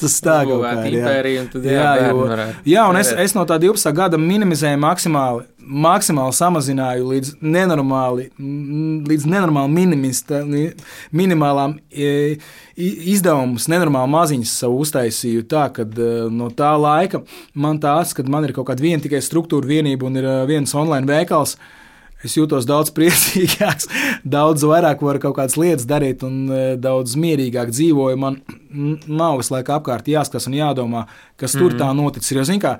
Tas tā kā ir. Jā, jā, jo, jā, un es, es no tā 12 gada minimizēju maksimāli, maksimāli samazināju līdz nenormāli, līdz nenormāli minimista, minimālām izdevumus, nenormāli maziņas savu uztaisīju tā, ka e, no tā laika man tāds, kad man ir kaut kāda viena tikai struktūra vienība un ir e, viens online veikals, Es jūtos daudz priecīgāks, daudz vairāk varu kaut kādas lietas darīt un e, daudz mierīgāk dzīvoju. Man nav visu laiku apkārt jāskatās un jādomā, kas tur mm -hmm. tā noticis. Jo, zin, kā,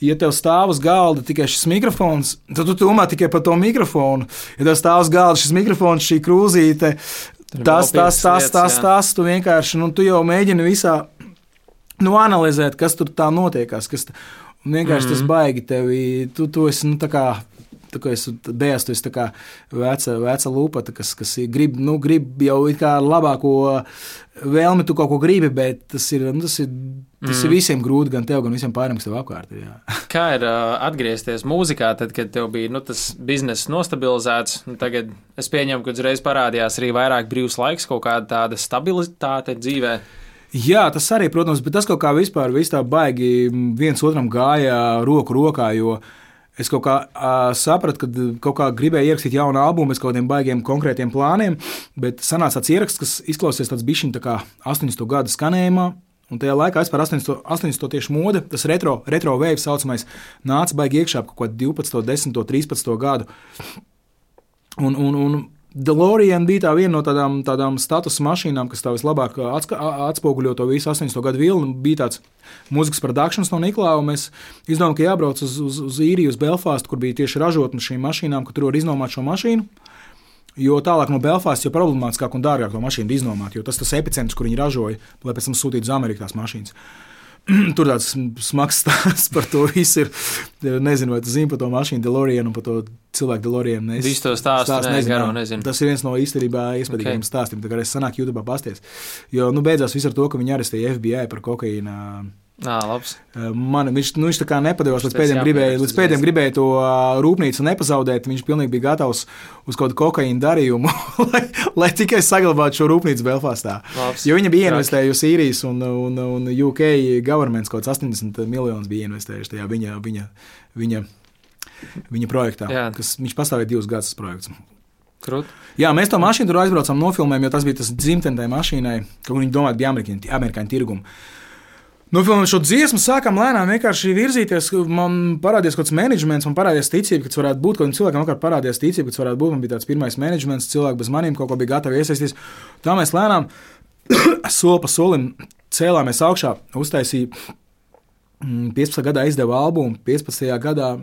ja tev stāv uz galda tikai šis mikrofons, tad tu domā tikai par to mikrofonu. Ja tev stāv uz galda šis mikrofons, šī krūzīte, tas, tas, tas, tas, tas, tu vienkārši, nu, tu jau mēģini visā nu, analizēt, kas tur tā notiekās. Kas, un vienkārši mm -hmm. tas baigi tevi, tu, tu esi, nu, tā kā es bēstu, es tā kā veca, veca lupata, kas, kas grib, nu, grib jau it kā labāko vēlmi, tu kaut ko gribi, bet tas ir, nu, tas ir, tas mm. ir visiem grūti, gan tev, gan visiem pārējiem, kas tev apkārt ir. Jā. Kā ir uh, atgriezties mūzikā, tad, kad tev bija nu, tas bizness nostabilizēts? Nu, tagad es pieņemu, ka uzreiz parādījās arī vairāk brīvs laiks, kaut kāda tāda stabilitāte dzīvē. Jā, tas arī, protams, bet tas kaut kā vispār tā baigi viens otram gāja roku rokā, jo uh, Es kaut kā uh, sapratu, ka kaut kā gribēju ierakstīt jaunu albumu kaut kādiem baigiem konkrētiem plāniem, bet sanāca tāds ieraksts, kas izklausās tāds bišķiņš tā kā 80. gada skanējumā. Un tajā laikā vispār 80. 80. tieši mode, tas retro, retro wave saucamais, nāca baigi iekšā kaut ko 12, 10, 13 gadu. Un, un, un DeLorean bija tā viena no tādām, tādām status mašīnām, kas tā vislabāk atspoguļo to visu 80. gadu vilnu. Bija tāds mūzikas produkcijas no Niklausa. Mēs izdomājām, ka jābrauc uz, uz, uz īriju, uz Belfāstu, kur bija tieši ražotne šīm mašīnām, ka tur var iznomāt šo mašīnu. Jo tālāk no Belfāstas jau problemātiskāk un dārgāk to mašīnu iznomāt, jo tas ir tas epicentrs, kur viņi ražoja, lai pēc tam sūtītu uz Ameriku tās mašīnas. Tur tāds smags stāsts par to visu ir. Nezinu, vai tu zini par to mašīnu, DeLoreanu un par to cilvēku DeLoreanu. Es Visu to stāstu stāst, nezinu, garo, nezinu. Tas ir viens no īstenībā iespaidīgākajiem okay. stāstiem. Tā kā es sanāku YouTube pasties. Jo nu, beidzās viss ar to, ka viņi arestēja FBI par kokaīnu Labs. Man, viņš, nu, viņš tā kā nepadevās līdz pēdējiem, gribēja, līdz pēdējiem gribēja to rūpnīcu nepazaudēt. Viņš pilnīgi bija gatavs uz kaut kādu kokaīnu darījumu, lai, lai tikai saglabātu šo rūpnīcu Belfastā. Labs. Jo viņa bija investējusi īrijas un, un, un UK governments kaut kāds 80 miljonus bija investējuši tajā viņa, viņa, viņa, viņa projektā. Jā. Kas, viņš pastāvēja divus gadus projekts. Krut. Jā, mēs to mašīnu tur aizbraucām, nofilmējām, jo tas bija tas dzimtenē mašīnai, ka viņi domāja, bija amerikāņu tirgumu. Nofilmējot šo dziesmu, sākām lēnām vienkārši virzīties. Man parādījās kaut kāds menedžments, man parādījās ticība, ka tas varētu būt. Kādam cilvēkam vakar parādījās ticība, ka tas varētu būt. Man bija tāds pirmais menedžments, cilvēks bez maniem kaut ko bija gatavi iesaistīties. Tā mēs lēnām soli pa solim cēlāmies augšā, uztaisījām 15. gadā izdeva albumu, 15. gadā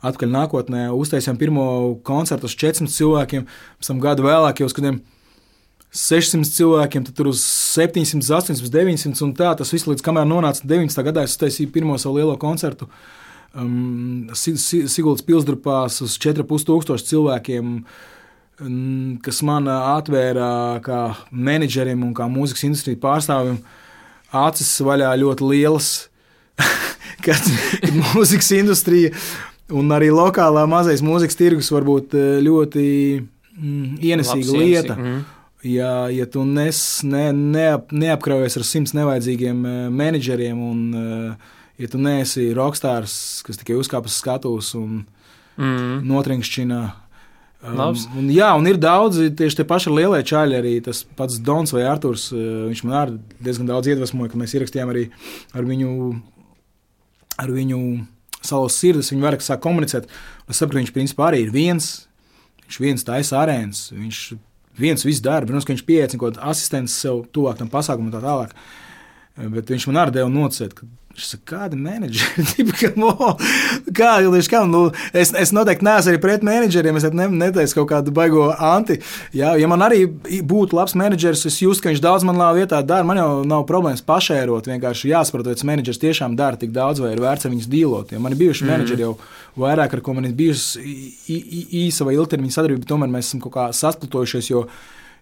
atpakaļ nākotnē uztaisījām pirmo koncertu uz 400 cilvēkiem, pēc tam gadu vēlāk jau uz kādiem 600 cilvēkiem, tad tur uz 700, 800, 900 un tā tas viss līdz kamēr nonāca 19. gadā es uztaisīju pirmo savu lielo koncertu. Um, Siguldas pilsdrupās uz 4,5 tūkstošu cilvēkiem, um, kas man atvēra kā menedžerim un kā mūzikas industrijas pārstāvim acis vaļā ļoti lielas, kad, kad mūzikas industrija un arī lokālā mazais mūzikas tirgus var būt eh, ļoti mm, ienesīga Labs lieta. Mm. Ja, ja tu nes, ne, neap, neapkraujies ar simts nevajadzīgiem eh, menedžeriem, un eh, ja tu neesi rokstārs, kas tikai uzkāpjas skatuves un mm. notrinkšķina. Um, un, jā, un ir daudzi tieši tie paši lielie čaļi, arī tas pats Dons vai Arthurs. Viņš man arī diezgan daudz iedvesmoja, ka mēs ierakstījām arī ar viņu. Ar viņu salas sirdis, viņi vairāk sāk komunicēt. Es saprotu, ka viņš principā arī ir viens. Viņš viens taisa arēnas, viņš viens viss dara. Protams, ka viņš pieeja kaut kādu asistentu sev tuvāk tam pasākumam un tā tālāk. Bet viņš man arī deva nocēt, ka Saka, kāda menedžera? kā, kā, nu, es, es noteikti neesmu arī pret menedžeriem. Es ne, neteicu kaut kādu baigo anti. Jā, ja man arī būtu labs menedžers, es jūtu, ka viņš daudz man labā vietā dara. Man jau nav problēmas pašērot. Vienkārši jāsaprot, vai tas menedžers tiešām dara tik daudz, vai ir vērts viņus dīlot. Ja man ir bijuši mm. menedžeri jau vairāk, ar ko man ir bijusi īsa vai ilgtermiņa sadarbība, tomēr mēs esam kaut kā sasplitojušies jo,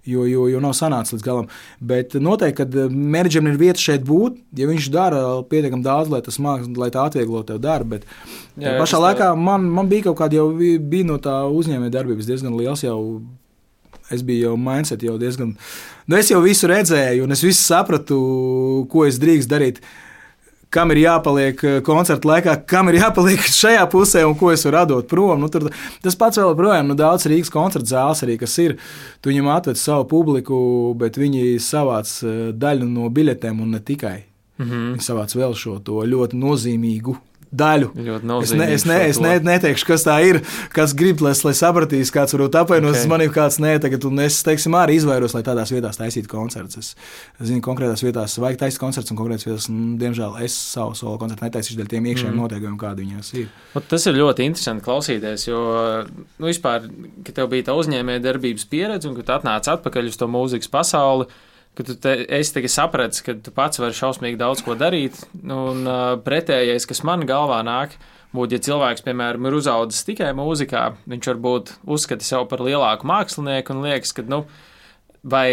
jo, jo nav sanācis līdz galam. Bet noteikti, ka eh, menedžerim ir vieta šeit būt, ja viņš dara pietiekami daudz, lai tas mākslinieks, lai tā atvieglo tev darbu. Bet jā, jā, pašā laikā tā... man, man bija kaut kāda jau bija no tā uzņēmēja darbības diezgan liels jau. Es biju jau mindset, jau diezgan. Nu, es jau visu redzēju, un es visu sapratu, ko es drīkstu darīt. Uh, kam ir jāpaliek eh, koncerta laikā, kam ir jāpaliek šajā pusē un ko es varu radot prom. Nu, tur, tas pats vēl projām, nu, daudz Rīgas koncerta zāles arī, kas ir. Tu viņam atved savu publiku, bet viņi savāc eh, daļu no biļetēm un ne tikai. Mm -hmm. Savāc vēl šo ļoti nozīmīgu daļu. Es, ne, es, ne, es ne, neteikšu, kas tā ir, kas grib, lai, lai sapratīs, kāds varbūt apvainos okay. manī, kāds nē, tagad, un es, teiksim, arī izvairos, lai tādās vietās taisītu koncertus. Es, es zinu, konkrētās vietās vajag taisīt koncertus, un konkrētās vietās, nu, diemžēl, es savu solo koncertu netaisīšu dēļ tiem iekšējiem mm. noteikumiem, kādi viņos ir. Tas ir ļoti interesanti klausīties, jo, nu, vispār, ka tev bija tā uzņēmēja darbības pieredze, un ka tu atnāc atpakaļ uz to mūzikas pasauli ka tu te, esi tikai sapratis, ka tu pats vari šausmīgi daudz ko darīt. Un uh, pretējais, kas man galvā nāk, būtu, ja cilvēks, piemēram, ir uzaugusi tikai mūzikā, viņš varbūt uzskata sevi par lielāku mākslinieku un liekas, ka, nu, vai.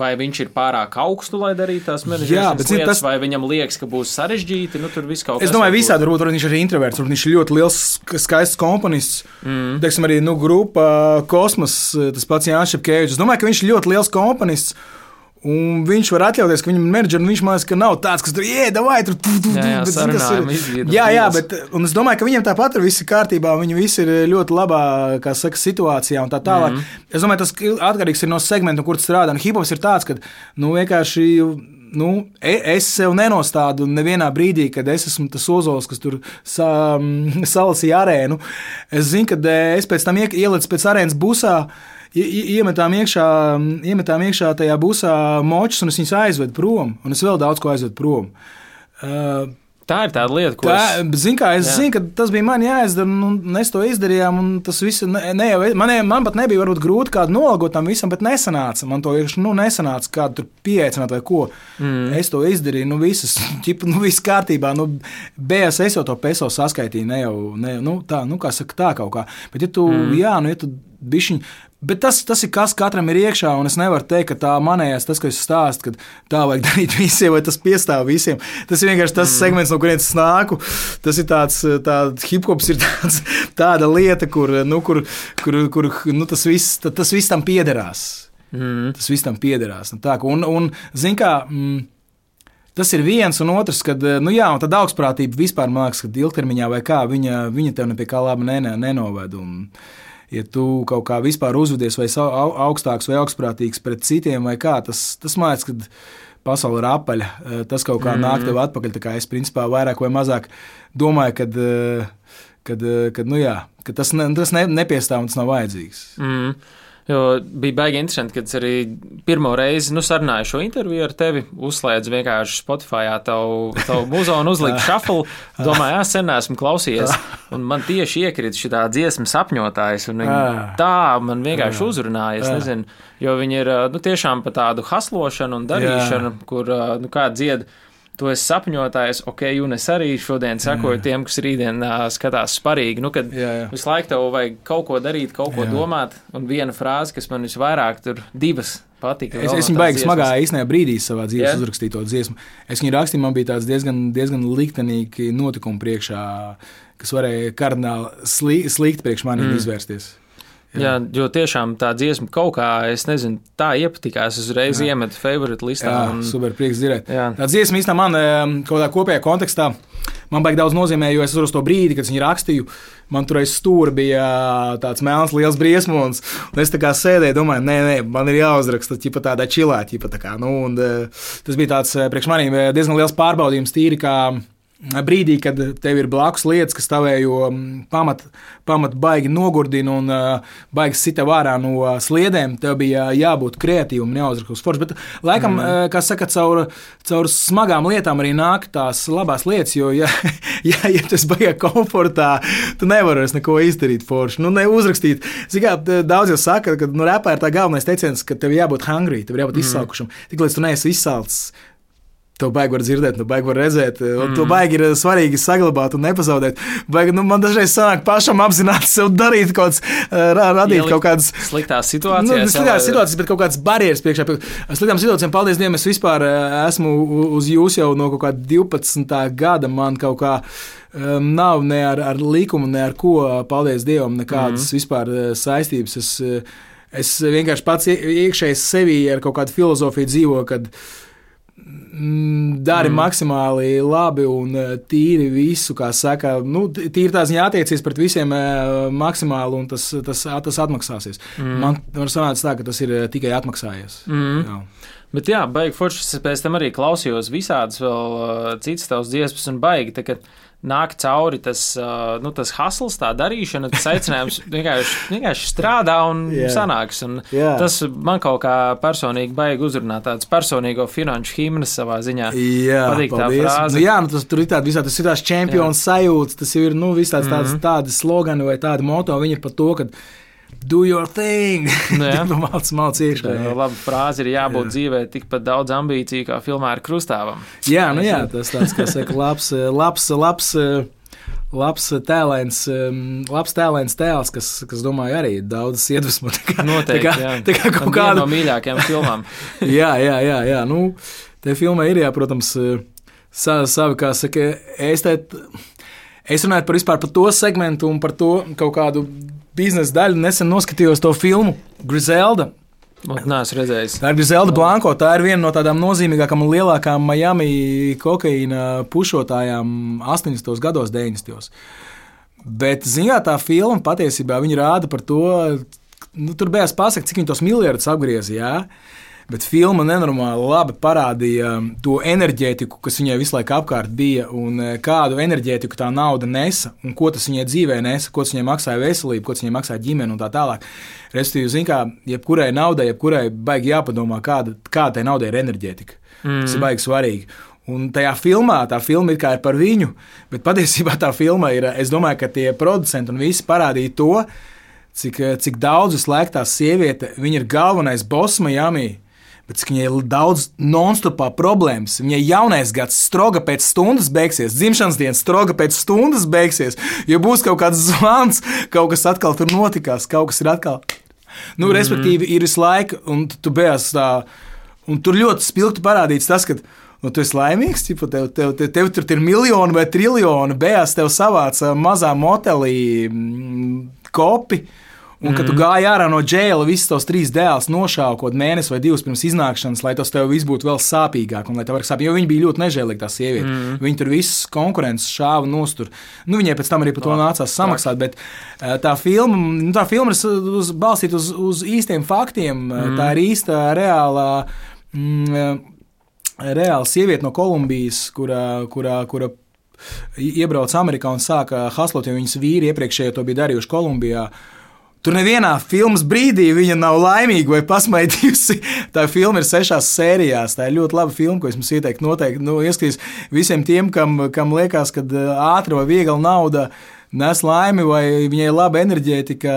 Vai viņš ir pārāk augstu, lai darītu tās menedžeriskas lietas, tas... vai viņam liekas, ka būs sarežģīti? Nu, tur viss kaut kas. Es domāju, visādi varbūt viņš ir introverts, varbūt viņš ir ļoti liels, skaists komponists. Mm. Teiksim, arī nu, grupa Kosmos, tas pats Jānis Šepkevičs. Es domāju, ka viņš ir ļoti liels komponists. Un viņš var atļauties, ka viņam ir menedžers, un viņš man liekas, ka nav tāds, kas tur ieda vai tur tu, tu, jā, jā, jā, bet es domāju, ka viņiem tāpat ir viss kārtībā. Viņi visi ir ļoti labā saka, situācijā un tā tālāk. Mm -hmm. Es domāju, tas atkarīgs ir no segmenta, kur strādā. Nu, Hipops ir tāds, ka nu, vienkārši nu, e, es sev nenostādu nevienā brīdī, kad es esmu tas ozols, kas tur sa, salasīja arēnu. Es zinu, ka e, es pēc tam ielicu pēc arēnas busā iemetām iekšā, iemetām iekšā tajā busā močus, un es viņus aizvedu prom, un es vēl daudz ko aizvedu prom. Uh, Tā ir tā lieta, ko tā, es. Zin, kā, es jā. zinu, ka tas bija man jāizdara, un mēs to izdarījām. Tas viss, ne, ne, man, man pat nebija varbūt, grūti kādu nolgot tam visam, bet nesanāca. Man to vienkārši nu, nesanāca, kādu tur pieaicināt vai ko. Mm. Es to izdarīju, nu, visas, ķip, nu, viss kārtībā. Nu, BS es jau to peso saskaitīju, ne jau ne, nu, tā, nu, kā saka, tā kaut kā. Bet, ja tu, mm. jā, nu, ja tu bišķiņ, Bet tas, tas ir kas katram ir iekšā, un es nevaru teikt, ka tā manējās, tas, ko es stāstu, ka tā vajag darīt visiem, vai tas piestāv visiem. Tas ir vienkārši tas mm. segments, no kurienes es nāku. Tas ir tāds, tāds hip hops, ir tāds, tāda lieta, kur, nu, kur, kur, kur nu, tas, viss, tas viss tam piederās. Mm. Tas viss tam piederās. Nu, tā, un, un, zin kā, mm, Tas ir viens, un otrs, kad nu jā, un augstprātība vispār mākslinieks, ka ilgtermiņā vai kā viņa, viņa tev ne pie kā laba nenoved. Un, ja tu kaut kā vispār uzvedies vai augstāks vai augstprātīgs pret citiem, vai kā, tas, tas mācās, ka pasaule ir apaļa. Eh, tas kaut kā mm. nāk tev atpakaļ. Tā kā es principā vairāk vai mazāk domāju, kad, eh, kad, eh, kad, nu jā, ka tas, ne, tas ne, nepiestāv un tas nav vajadzīgs. Mm. Jo bija baigi interesanti, kad es arī pirmo reizi nu, sarunāju šo interviju ar tevi, uzslēdzu vienkārši Spotify tavu, tavu muzonu, uzliku šaflu. Domāju, jā, sen esmu klausījies. Un man tieši iekrita šī dziesma sapņotājs, un tā man vienkārši uzrunāja. Es nezinu, jo viņi ir nu, tiešām pa tādu haslošanu un darīšanu, kur nu, kāda dzieda tu esi sapņotājs, ok, un es arī šodien sekoju jā. tiem, kas rītdien uh, skatās sparīgi. Nu, kad jā, jā. visu laiku tev vajag kaut ko darīt, kaut ko jā. domāt, un viena frāze, kas man visvairāk tur divas. Patika, es, es viņu baigi smagā īstenībā brīdī savā dzīvē yeah. uzrakstīju to dziesmu. Es viņu rakstīju, man bija tāds diezgan, diezgan liktenīgi notikumi priekšā, kas varēja kardināli slikti priekš maniem mm. izvērsties. Jā. jā, jo tiešām tā dziesma kaut kā, es nezinu, tā iepatikās. Es uzreiz jā. iemetu favorite listā. Jā, un... super, prieks dzirdēt. Jā. Tā dziesma īstenībā man kaut kādā kopējā kontekstā. Man baigi daudz nozīmē, jo es uz to brīdi, kad viņu rakstīju, man tur aiz stūra bija tāds melns, liels briesmons. Es tā kā sēdēju, domāju, nē, nē, man ir jāuzraksta ķipa tādā čilā. Ķipa tā kā, nu, un, tas bija tāds priekš maniem diezgan liels pārbaudījums, tīri kā brīdī, kad tev ir blakus lietas, kas tavējo pamat, pamat baigi nogurdina un uh, baigi sita vārā no sliedēm, tev bija jābūt kreatīvam, neuzrakst uz foršu. Bet, laikam, mm. kā saka, caur, caur smagām lietām arī nāk tās labās lietas, jo, ja, ja, ja tas baigā komfortā, tu nevari vairs neko izdarīt foršu. Nu, neuzrakstīt. Zikā, daudz jau saka, ka nu, repā ir tā galvenais teiciens, ka tev jābūt hungry, tev jābūt mm. izsalkušam. Tiklīdz tu neesi izsalcis To baigi var dzirdēt, to baigi var redzēt. Mm. To baigi ir svarīgi saglabāt un nepazaudēt. Baigi, nu, man dažreiz sanāk pašam apzināti sev darīt kaut kādas, radīt Ielikt kaut kādas sliktās situācijas. Nu, sliktās situācijas, bet kaut kādas barjeras priekšā. Sliktām situācijām, paldies Dievam, es vispār esmu uz jūs jau no kaut kāda 12. gada. Man kaut kā um, nav ne ar, ar likumu, ne ar ko, paldies Dievam, nekādas mm. vispār saistības. Es, es vienkārši pats iekšēji sevī ar kaut kādu filozofiju dzīvoju, kad dari mm. maksimāli labi un eh, tīri visu, kā saka, nu, tīri tā ziņā attiecies pret visiem eh, maksimāli, un tas, tas, tas atmaksāsies. Mm. Man var sanākt tā, ka tas ir eh, tikai atmaksājies. Mm. Jā. Bet jā, baigi forši. Es pēc tam arī klausījos visādas vēl citas tavas dziesmas un baigi. Tā, nāk cauri tas, nu, tas hasls, tā darīšana, tas aicinājums vienkārši, vienkārši strādā un yeah. sanāks. Un yeah. Tas man kaut kā personīgi baigi uzrunāt tāds personīgo finanšu himnas savā ziņā. Jā, patīk tā frāze. Nu, jā, nu, tas tur ir tāds visā, tas ir tās čempions sajūtas, tas ir, nu, viss tāds, tāds, mm -hmm. tādi slogani vai tādi moto, viņi ir par to, ka do your thing. Jā, mācās, mācās iekšā. Jā, labi, frāze ir jābūt jā. dzīvē tikpat daudz ambīciju kā filmā ar krustāvam. Jā, nu jā, tas tāds, kas saka, labs, labs, labs. Labs tēlēns, labs tēlēns tēls, kas, kas domāju, arī daudz iedvesmo. Noteikti. Tā kā, tā kā kaut kāda no mīļākajām filmām. jā, jā, jā, jā. Nu, te filmai ir, jā, protams, savi, savi kā saka, es te, es runāju par vispār par to segmentu un par to kaut kādu biznesa daļu. Nesen noskatījos to filmu Griselda. Nē, es redzēju. Tā ir Griselda Blanko. Tā ir viena no tādām nozīmīgākām un lielākām Miami kokaīna pušotājām 80. gados, 90. Bet, zināt, tā filma patiesībā rāda par to, nu, tur bija pasakot, cik viņi tos miljardus apgriezīs bet filma nenormāli labi parādīja um, to enerģētiku, kas viņai visu laiku apkārt bija, un uh, kādu enerģētiku tā nauda nesa, un ko tas viņai dzīvē nesa, ko tas viņai maksāja veselību, ko tas viņai maksāja ģimeni un tā tālāk. Respektīvi, zināmā mērā, jebkurai naudai, jebkurai baigi jāpadomā, kāda, kāda tai naudai ir enerģētika. Mm. Tas ir baigi svarīgi. Un tajā filmā, tā filma ir par viņu, bet patiesībā tā filma ir, es domāju, ka tie producenti un visi parādīja to, cik, cik daudz visu laiku tā sieviete, viņa ir galvenais boss Miami bet viņai ir daudz non-stopā problēmas. Viņai jaunais gads stroga pēc stundas beigsies, dzimšanas diena stroga pēc stundas beigsies, jo būs kaut kāds zvans, kaut kas atkal tur notikās, kaut kas ir atkal. Nu, mm -hmm. Respektīvi, ir visu laiku, un tu beigas tā, un tur ļoti spilgti parādīts tas, ka nu, tu esi laimīgs, ja tev, tev, tev, tev tur ir miljoni vai triljoni, beigās tev savāca mazā motelī mm, kopi. Un, kad mm. tu mhm. gāji ārā no džēla, visus tos trīs dēlus nošāva kaut mēnesi vai divus pirms iznākšanas, lai tas tev viss būtu vēl sāpīgāk, un lai tev varētu sāpīt. Jo viņi bija ļoti nežēlīgi, tā sieviete. Mm. Viņi tur visus konkurences šāva nostur. Nu, viņai pēc tam arī par to nācās samaksāt. Bet eh, tā filma, nu, tā filma ir uz, balstīta uz, uz īstiem faktiem. Mm. Tā ir īsta, reāla. Mm, Reāla sieviete no Kolumbijas, kurā, kurā, kura iebrauca Amerikā un sāka haslot, jo viņas vīri iepriekšējo to bija darījuši Kolumbijā. Uh, Tur nevienā filmas brīdī viņa nav laimīga vai pasmaidījusi. Tā filma ir sešās sērijās. Tā ir ļoti laba filma, ko es jums ieteiktu. Noteikti nu, ieskatīt visiem tiem, kam, kam liekas, ka ātri vai viegli nauda nes laimi vai viņai laba enerģētika.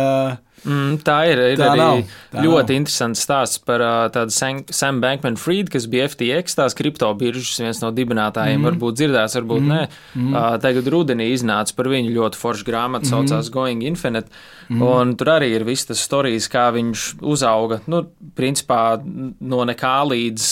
Mm, tā ir, ir tā arī nav, tā ļoti nav. interesants stāsts par uh, tādu Sam Bankman Fried, kas bija FTX, tās kriptobiržas viens no dibinātājiem. Mm. Varbūt dzirdēts, varbūt mm. nē. Mm. Uh, tagad rudenī iznāca par viņu ļoti foršu grāmatu, mm. saucās Going Infinite. Mm. Un tur arī ir viss tas stāstījums, kā viņš uzauga. Nu, principā no nekā līdz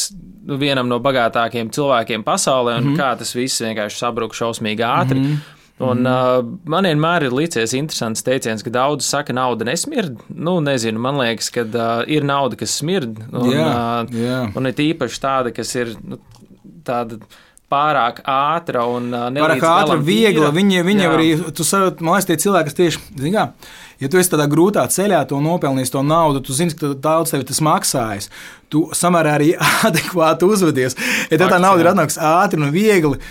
vienam no bagātākajiem cilvēkiem pasaulē, un mm. kā tas viss vienkārši sabruka šausmīgi ātri. Mm. Un, uh, man vienmēr ir licies interesants teiciens, ka daudzi saka, ka nauda nesmird. Nu, nezinu, man liekas, ka uh, ir nauda, kas smird. Un, jā. Uh, un ir īpaši tāda, kas ir nu, tāda pārāk ātra un uh, pārāk ātra, viegla. Viņa, viņa arī, tu saproti, man liekas, tie cilvēki, kas tieši, zināmā, ja tu esi tādā grūtā ceļā, to nopelnījis to naudu, tu zini, ka daudz tev tas maksājas. Tu samērā arī adekvāti uzvedies. Ja tev tā nauda ir atnākusi ātri un viegli,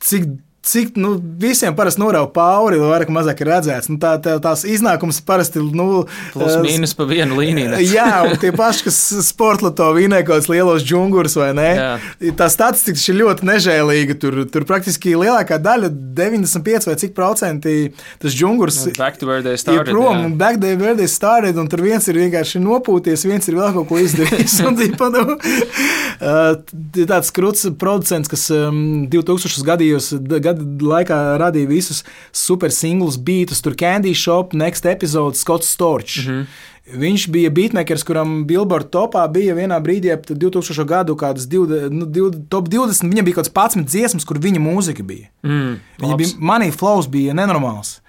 cik Cik nu, visiem parasti norauga pauri, vai vairāk vai mazāk ir redzēts. Nu, tā, tā, tās iznākums parasti ir. Nu, Plus mīnus pa vienu līniju. jā, un tie paši, kas sportloto vinē kaut kādus lielos džungurus vai ne. Jā. Tā statistika ir ļoti nežēlīga. Tur, tur praktiski lielākā daļa, 95 vai cik procenti tas džungurs to they started. Ir prom, jā. back to where they started, un tur viens ir vienkārši nopūties, viens ir vēl kaut ko izdarījis. un, tīpa, nu, uh, tāds krūts producents, kas um, 2000 gadījos gadu laikā radīja visus super singlus, beatus, tur Candy Shop, Next Episode, Scotts Storch. Mm -hmm. Viņš bija beatmakers, kuram Billboard topā bija vienā brīdī, ap 2000 gadu, kādas 20, nu, 20, top 20. Viņam bija kaut kāds 11 dziesmas, kur viņa mūzika bija. Mm, viņa bija money flows bija nenormāls.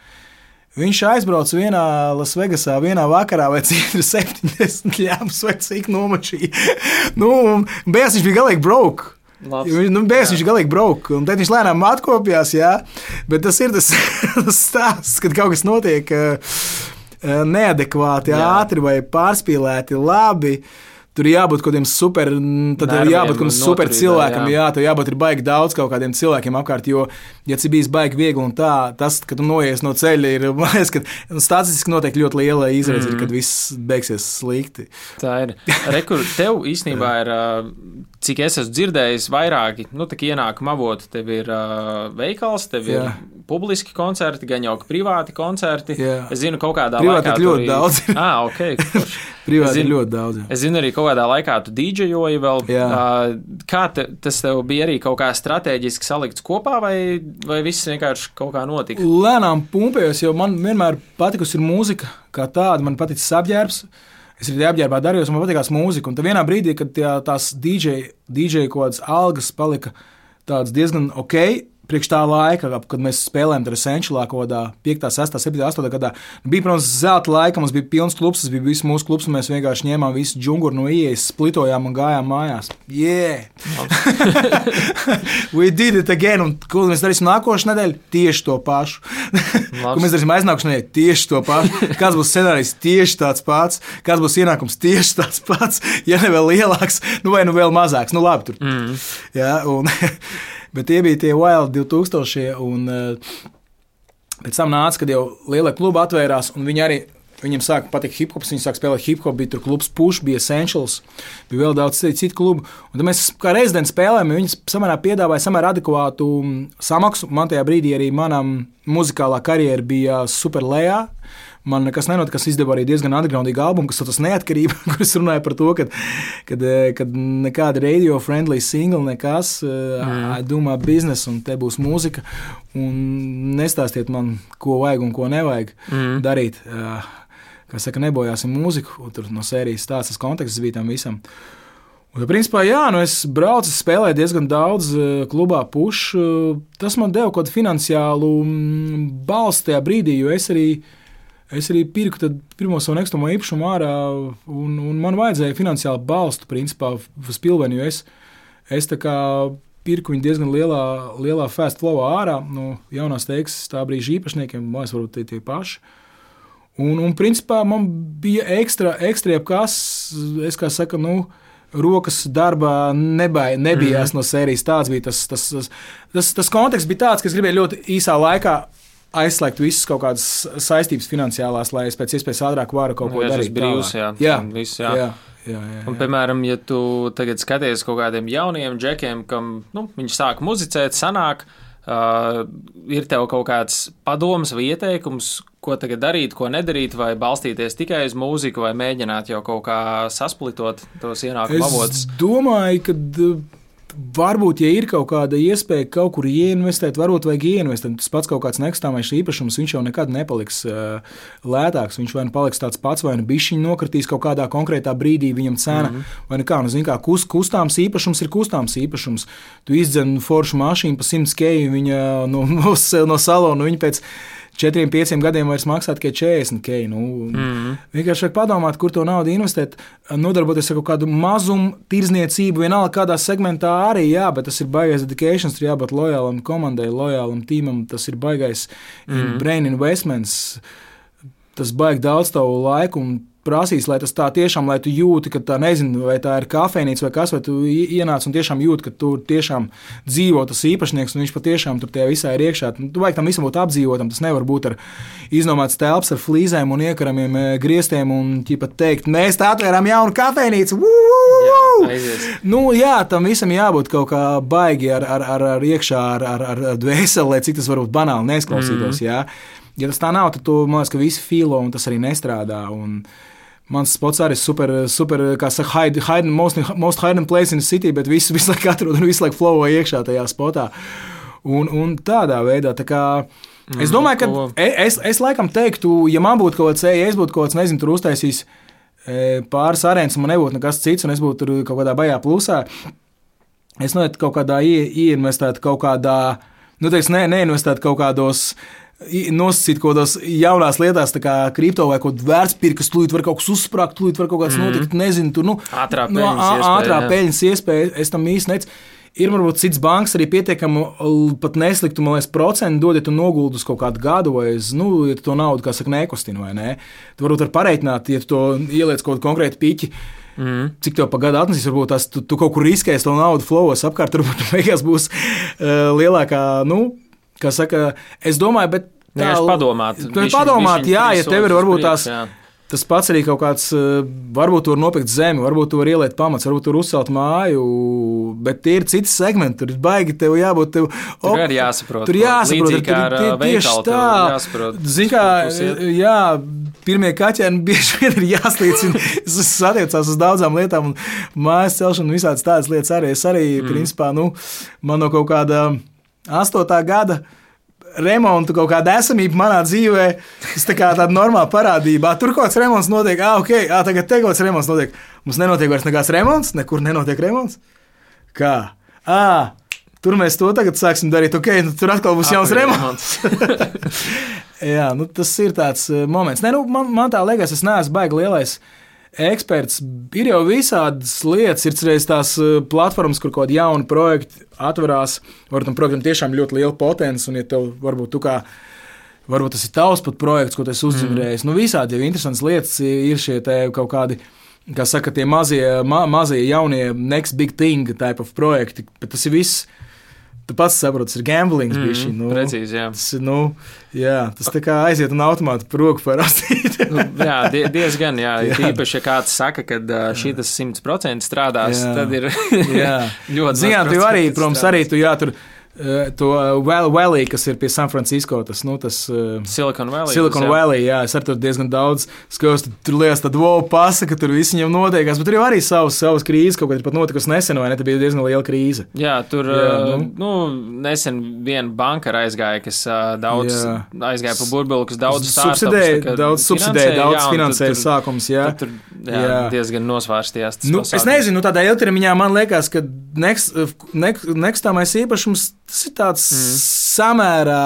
Viņš aizbrauca vienā Lasvegasā, vienā vakarā, vai cik tur 70 ļāvis, vai cik nomačīja. nu, beigās viņš bija galīgi broke. Nu, Bēs viņš galīgi brauka, un tad viņš lēnām atkopjās. Jā, bet tas ir tas, tas stāsts, kad kaut kas notiek uh, neadekvāti, jā. ātri vai pārspīlēti, labi. Tur jābūt kaut kādiem super, tad Nerviem, ir jābūt kaut kādam super cilvēkam, jā, jā tur jābūt ir baigi daudz kaut kādiem cilvēkiem apkārt, jo, ja tas bijis baigi viegli un tā, tas, ka tu noies no ceļa, ir, man liekas, ka nu, statistiski noteikti ļoti liela izredze, mm. ir, kad viss beigsies slikti. Tā ir. Rekur, tev īstenībā ir cik es esmu dzirdējis, vairāki nu, ienākuma avoti. Tev ir uh, veikals, tev Jā. Publiski koncerti, gan jau privāti koncerti. Jā. Es zinu, kaut kādā privāti laikā. ļoti daudz. ah, ok. privāti zinu, ļoti daudz. Jā. Es zinu, arī kaut kādā laikā tu dīdžejoji vēl. Jā. Uh, kā te, tas tev bija arī kaut kā strateģiski salikts kopā, vai, vai viss vienkārši kaut kā notika? Lēnām pumpējos, jo man vienmēr patikusi mūzika kā tāda, man paticis apģērbs. Es arī apģērbā darījos, man patīkās mūzika. Un tad vienā brīdī, kad tā, tās DJ, DJ kaut kādas algas palika diezgan ok, priekš tā laika, kad mēs spēlējām ar Senčelā kaut kādā 5, 6, 7, 8 gadā. Bija, protams, zelta laika, mums bija pilns klubs, tas bija viss mūsu klubs, un mēs vienkārši ņēmām visu džunguru no ieejas, splitojām un gājām mājās. Yeah! We did it again! Un ko mēs darīsim nākošais nedēļa? Tieši to pašu. ko mēs darīsim aiznākošais nedēļa? Tieši to pašu. Kāds būs scenārijs? Tieši tāds pats. Kāds būs ienākums? Tieši tāds pats. Ja ne vēl lielāks, nu vai nu vēl mazāks. Nu labi, tur. Mm. Jā, un Bet tie bija tie Wild 2000. Un, uh, pēc tam nāca, kad jau lielie klubi atvērās, un viņi arī Viņam sāka patikt hip hops, viņi sāka spēlēt hip hop, bija tur klubs Push, bija Essentials, bija vēl daudz citu klubu. Un tad mēs kā rezidents spēlējām, viņi samērā piedāvāja samērā adekvātu mm, samaksu. Man tajā brīdī arī manam muzikālā karjera bija super lejā man nekas nenotika. Es izdevu arī diezgan undergroundīgu albumu, kas saucas Neatkarība, kur es runāju par to, ka kad, eh, kad nekāda radio-friendly single, nekas, eh, mm. I do my business, un te būs mūzika. Un nestāstiet man, ko vajag un ko nevajag mm. darīt. Eh, kā saka, nebojāsim mūziku, tur no sērijas tāds konteksts bija tam visam. Un, principā, jā, nu es braucu, spēlēju diezgan daudz klubā, pušu. Tas man deva kaut kādu finansiālu mm, balstu tajā brīdī, jo es arī uh, Es arī pirku pirmo savu nekustamo īpašumu ārā, un, un man vajadzēja finansiāli balstu principā uz pilveni, es, es pirku viņu diezgan lielā, lielā fast flow ārā no jaunās teiksmes tā brīža īpašniekiem, mājas varbūt tie, tie paši. Un, un principā man bija ekstra, ekstra jebkas, es kā saku, nu, rokas darbā nebija, nebijās mm no sērijas. Tāds bija tas, tas, tas, tas, tas konteksts, bija tāds, ka es gribēju ļoti īsā laikā aizslēgt visas kaut kādas saistības finansiālās, lai es pēc iespējas ātrāk varu kaut ko Nu, ja darīt. tas brīvs, jā, jā, viss, jā. jā, jā, jā, Un, jā. piemēram, ja tu tagad skaties kaut kādiem jauniem džekiem, kam nu, viņi sāk muzicēt, sanāk, uh, ir tev kaut kāds padoms vai ieteikums, ko tagad darīt, ko nedarīt, vai balstīties tikai uz mūziku, vai mēģināt jau kaut kā sasplitot tos ienākumu avotus. Es domāju, ka varbūt, ja ir kaut kāda iespēja kaut kur ieinvestēt, varbūt vajag ieinvestēt. Tas pats kaut kāds nekustamais īpašums, viņš jau nekad nepaliks uh, lētāks. Viņš vai nu paliks tāds pats, vai nu bišķiņi nokritīs kaut kādā konkrētā brīdī viņam cena. Mm -hmm. Vai nu kā, nu, zin, kā kust, kustāms īpašums ir kustāms īpašums. Tu izdzen foršu mašīnu pa 100 keju viņa no, no, no salona, viņa pēc četriem, pieciem gadiem vairs maksā tikai 40 keju. Nu, mm -hmm. Vienkārši vajag padomāt, kur to naudu investēt, nodarboties ar kaut kādu mazumu tirzniecību, vienalga kādā segmentā arī, jā, bet tas ir baigais dedikācijas, tur jābūt lojālam komandai, lojālam tīmam, tas ir baigais mm -hmm. brain investments. Tas baig daudz tavu laiku un prasīs, lai tas tā tiešām, lai tu jūti, ka tā nezinu, vai tā ir kafejnīca vai kas, vai tu ienāc un tiešām jūti, ka tur tiešām dzīvo tas īpašnieks, un viņš patiešām tur tajā visā ir iekšā. Nu, Tu vajag tam visam būt apdzīvotam. Tas nevar būt ar iznomāts telpas ar flīzēm un iekaramiem eh, griestiem un ķipat teikt, mēs tā atvērām jaunu kafejnīcu. Jā. Nu, jā, tam visam jābūt kaut kā baigi ar, ar, ar, ar iekšā, ar, ar, ar dvēseli, lai cik tas varbūt banāli neizklausītos. Mm. Jā. Ja tas tā nav, tad tu, man liekas, ka visi filo un tas arī nestrādā. Un, Mans spots arī ir super, super kā saka, hide, hide, most, most hidden place in the city, bet visu, visu laiku atrod un visu laiku flowo iekšā tajā spotā. Un, un tādā veidā, tā kā, es Mm, domāju, ka ko- e- es, es laikam teiktu, ja man būtu kaut kāds, ja es būtu kaut kāds, nezinu, tur uztaisījis e, pāris arēnas, man nebūtu nekas cits, un es būtu tur kaut kādā baigā plusā, es noteikti kaut kādā ie, ieinvestētu kaut kādā, nu, teiks, ne, neinvestētu kaut kādos. Nosacīt kaut kādas jaunās lietās, tā kā kripto vai kaut kāda vērtspapīra, kas tūlīt var kaut kas uzsprāgt, tūlīt var kaut kas mm. notikt. Nezinu, tur nu, Ātrā nu, peļņas iespēja. Es tam īsti nec. Ir varbūt cits banks arī pietiekami pat nesliktu, man liekas, procentu dod, ja tu noguldi uz kaut kādu gadu, vai uz, nu, ja tu to naudu, kā saka, nekustina, vai ne? Tu varbūt var pareiķināt, ja tu to ieliec kaut kādu konkrētu piķi. Mm. Cik tev pagaidā atnesīs, varbūt tas tu, tu kaut kur riskēsi to naudu flowos apkārt, varbūt tu beigās būs uh, lielākā, nu, kā saka, es domāju, bet. Vienkārši padomāt. Tu Bišķiņ- padomāt, bišķiņ jā, ja tev ir varbūt tās. jā. Tas pats arī kaut kāds, eh, varbūt tur nopirkt zemi, varbūt tur ielikt pamats, varbūt tur uzcelt māju, bet tie ir citi segmenti. Tur ir baigi, tev jābūt. Tev, Tur arī jāsaprot, Tur jāsaprot, ar, tie- ā, tieši tā. jāsaprot, Zini, kā, jā, pirmie kaķēni bieži vien ir jāslīcina. Tas attiecās uz daudzām lietām, un mājas celšana un visādas tādas lietas arī. Es arī, mm. principā, nu, man no kaut kāda astotā gada remontu kaut kāda esamība manā dzīvē. Tas tā kā tāda normāla parādība. Tur kaut kāds remonts notiek, ah, ok, ah, tagad te kaut kāds remonts notiek. Mums nenotiek vairs nekāds remonts, nekur nenotiek remonts. Kā? Ah, tur mēs to tagad sāksim darīt. Ok, nu, tur atkal būs jauns remonts. Jā, nu, tas ir tāds uh, moments. Nē, nu, man, man tā liekas, es neesmu baigi lielais. Eksperts ir jau visādas lietas, ir reizes tās uh, platformas, kur kaut kādi jauni projekti atverās. Varbūt tam projektam tiešām ļoti liela potence, un ja tev varbūt tu kā. Varbūt tas ir tavs pat projekts, ko tu esi uzzīmējis. Mm. Nu, visādi jau interesantas lietas ir šie kaut kādi, kā saka, tie mazie, ma, mazie, jaunie, next big thing type of projekti. Bet tas ir viss. Tu pats saproti, ir gambling. Mm, bišķi, nu, Precīzi, jā. Tas, nu, jā, tas tā kā aiziet un automāti par roku parasti. Nu, jā, die, diezgan, jā. jā. Īpaši, ja kāds saka, ka šī tas 100% strādās, Jā. tad ir jā, ļoti Zinām, tu arī, protams, arī tu jā, tur. eh, To Val- Valley, kas ir pie San Francisco, tas, nu, tas uh, Silicon Valley. Silicon tas. Valley, jā, es ar to diezgan daudz skatos. Tur liekas, tad wow, pasaka, ka tur viss viņam notiekās, bet tur jau arī savas, savas krīzes, kaut kas ir pat notikusi nesen, vai ne? Tā bija diezgan liela krīze. Jā, tur Jā, nu. nu. Nesen viena banka aizgāja, kas daudz Jā. aizgāja pa burbuli, kas daudz subsidēja, daudz subsidēja, daudz finansēja sākums, jā. Tur jā, Jā. diezgan nosvārstījās. tas Nu, es pasākums. nezinu, nu, tādā ilgtermiņā man liekas, ka next- nek- nekustamais īpašums tas ir tāds mm. samērā.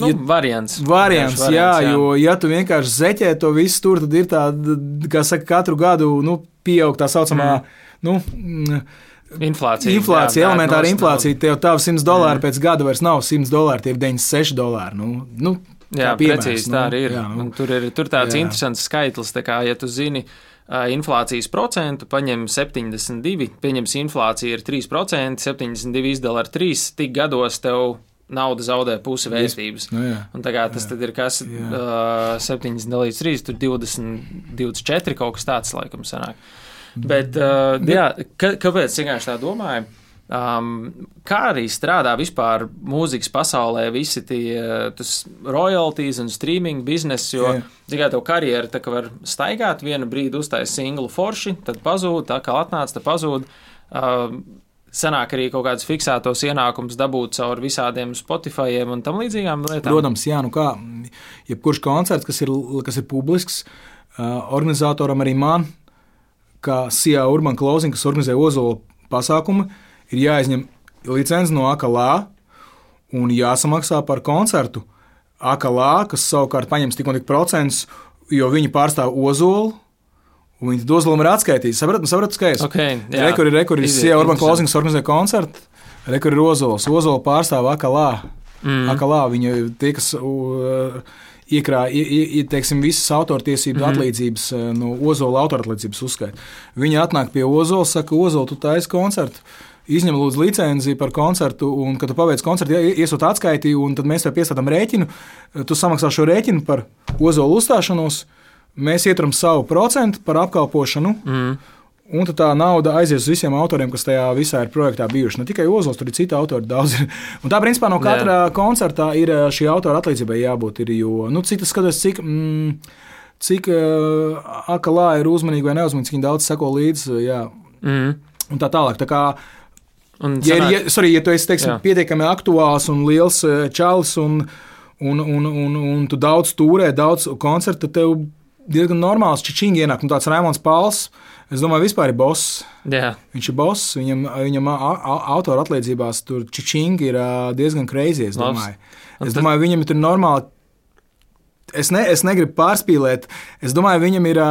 Nu, Ja, variants. variants, Vienkārši jā, variants, jo, ja tu vienkārši zeķē to visu tur, tad ir tāda, kā saka, katru gadu nu, pieaug tā saucamā. Mm. Nu, Inflācija. Inflācija, jā, elementāra inflācija. Tev tā 100 dolāri mm. pēc gada vairs nav 100 dolāri, tie ir 96 dolāri. Nu, nu, Jā, piemērs, precīzi nu, tā arī ir. jā, nu. Tur ir tur tāds Jā. interesants skaitlis, tā kā, ja tu zini ā, inflācijas procentu, paņem 72, pieņems inflācija ir 3%, 72 izdala ar 3, tik gados tev nauda zaudē pusi vērtības. Nu, jā, un tagad tas jā, ir kas uh, 7 dalīts 3, tur 20, 24 kaut kas tāds, laikam, sanāk. Bet, uh, jā, ka, kāpēc vienkārši tā domāju? Um, kā arī strādā vispār mūzikas pasaulē, visi tie royalties un streaming biznesi, jo tikai tev karjeru tā var staigāt, vienu brīdi uztaisīt singlu forši, tad pazūd, tā kā atnāca, tad pazūd. Uh, Sanāk arī kaut kādus fiksētos ienākumus dabūt caur visādiem Spotify un tam līdzīgām lietām. Protams, jā, nu kā, jebkurš koncerts, kas ir, kas ir publisks, uh, organizatoram arī man, kā CIA Urban Closing, kas organizē Ozola pasākumu, ir jāizņem licence no AKLā un jāsamaksā par koncertu. AKLā, kas savukārt paņems tik un tik procentus, jo viņi pārstāv Ozolu Un viņi to uzlūmu ir atskaitījis. Saprotat, saprat, skaidrs. Okay, rekur ir Sija Urban Closings organizē koncertu. Rekur ir Ozols. Ozola pārstāv Akalā. Mm. Akalā viņa tie, kas uh, iekrā, ie, ie, teiksim, visas autortiesības mm. atlīdzības no Ozola autortiesības uzskaita. Viņi atnāk pie Ozola, saka, Ozola, tu taisi koncertu. Izņem lūdzu licenci par koncertu, un, kad tu paveic koncertu, iesūt atskaiti, un tad mēs tev piestādām rēķinu. Tu samaksā šo rēķinu par Ozola uzstāšanos mēs ieturam savu procentu par apkalpošanu. Mm. Un tā nauda aizies uz visiem autoriem, kas tajā visā ir projektā bijuši. Ne tikai Ozols, tur ir citi autori daudz. Un tā, principā, no katra Jā. koncerta ir eh, šī autora atlīdzībai jābūt. Ir, jo, nu, cik tas skatās, cik. Mm, Cik uh, akalā ir uzmanīgi vai neuzmanīgi, cik daudz seko līdzi. Mm. Un tā tālāk. Tā kā, un ja, sanāk, ja, sorry, ja tu esi teiksim, pietiekami aktuāls un liels eh, čalis, un, un, un, un, un tu daudz turē, daudz koncertu, tad tev diezgan normāls čičingi ienāk. Nu, tāds Raimons Pauls, es domāju, vispār ir boss. Jā. Viņš ir boss, viņam, viņam autora atlīdzībās tur čičingi ir diezgan kreizi. Es domāju, es domāju viņam ir normāli. Es, ne, es negribu pārspīlēt. Es domāju, viņam ir.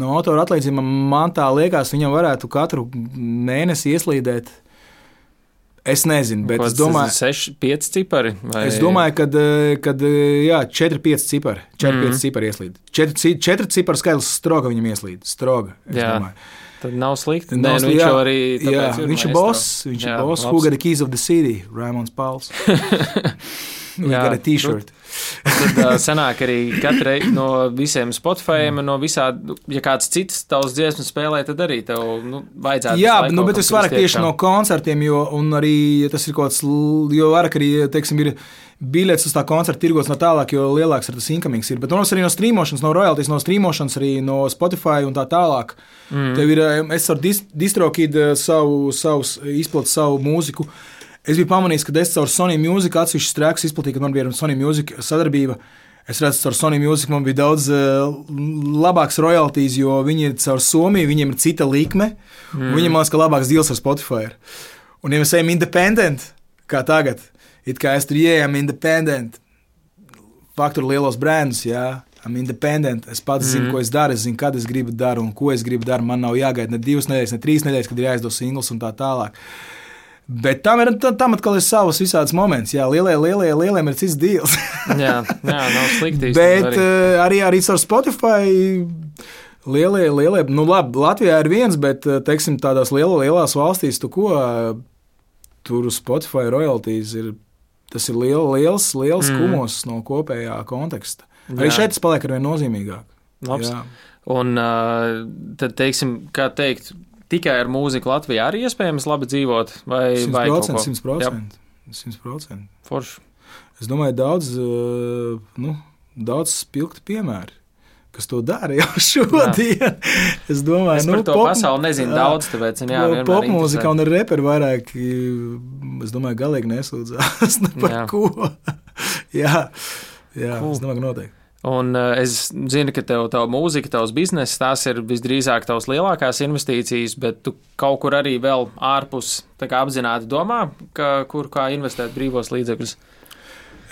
No autora atlīdzībām man tā liekas, viņam varētu katru mēnesi ieslīdēt Es nezinu, bet Kods es domāju, ka 6, 5 cipari. Vai... Es domāju, ka 4, 5 cipari. 4, mm -hmm. 5 cipari ieslīd. 4, 4 cipari skaidrs, stroga viņam ieslīd. Stroga. Tad nav slikti. Nē, nav, nu, viņš jā, arī jā, ir viņš ir boss. Viņš jā, ir boss. Who got the keys of the city? Raimons Pauls. We got a t-shirt. Nu, Tad uh, sanāk arī katrai no visiem Spotify, no visām, ja kāds cits tavs dziesmas spēlē, tad arī tev nu, vajadzētu. Jā, nu, bet es vairāk tieši no koncertiem, jo arī tas ir kaut kāds, jo vairāk arī, teiksim, ir biļetes uz tā koncerta tirgos no tālāk, jo lielāks ir tas incomings. Ir. Bet, protams, arī no streamošanas, no royalties, no streamošanas, arī no Spotify un tā tālāk. Mm. Tev ir, es ar distrokīdu savu, savus, izplatu savu mūziku. Es biju pamanījis, ka es caur Sony Music atsevišķus trēkus izplatīju, kad man bija ar Sony Music sadarbība. Es redzu, ka ar Sony Music man bija daudz uh, labāks royalties, jo viņi ir caur Somiju, viņiem ir cita likme. Mm. Viņiem liekas, ka labāks deals ar Spotify. Un, ja mēs ejam independent, kā tagad, it kā es tur ieejam independent, faktoru lielos brandus, jā. I'm independent. Es pats mm. zinu, ko es daru, es zinu, kad es gribu darīt un ko es gribu darīt. Man nav jāgaida ne divas nedēļas, ne trīs nedēļas, kad ir jāizdod singls un tā tālāk. Uh, Bet tam ir tam atkal ir savs visāds moments. Jā, lielie, lielie, lieliem ir cits deals. jā, jā, nav slikti. Bet arī. Uh, arī, arī ar Spotify. Lielie, lielie, nu labi, Latvijā ir viens, bet, eh, teiksim, tādās lielo, lielās valstīs, tu ko, tur Spotify royalties ir, tas ir liel, liels, liels mm. kumos no kopējā konteksta. Arī jā. šeit tas paliek arvien nozīmīgāk. Labs. Jā. Un tad, teiksim, kā teikt, tikai ar mūziku Latvijā arī iespējams labi dzīvot? Vai, 100%, vai 100%. 100%. Forši. Es domāju, daudz, eh, nu, daudz spilgti piemēri. Kas to dara jau šodien? Jā. Es domāju, es nu, to pop, pasauli nezinu daudz, tāpēc jā, popmūzika un reperi vairāk, es domāju, galīgi nesūdzās ne par jā. ko. jā, jā cool. es domāju, ka noteikti. Un uh, es zinu, ka tev tā mūzika, tavs bizness, tās ir visdrīzāk tavs lielākās investīcijas, bet tu kaut kur arī vēl ārpus apzināti domā, ka, kur kā investēt brīvos līdzekļus.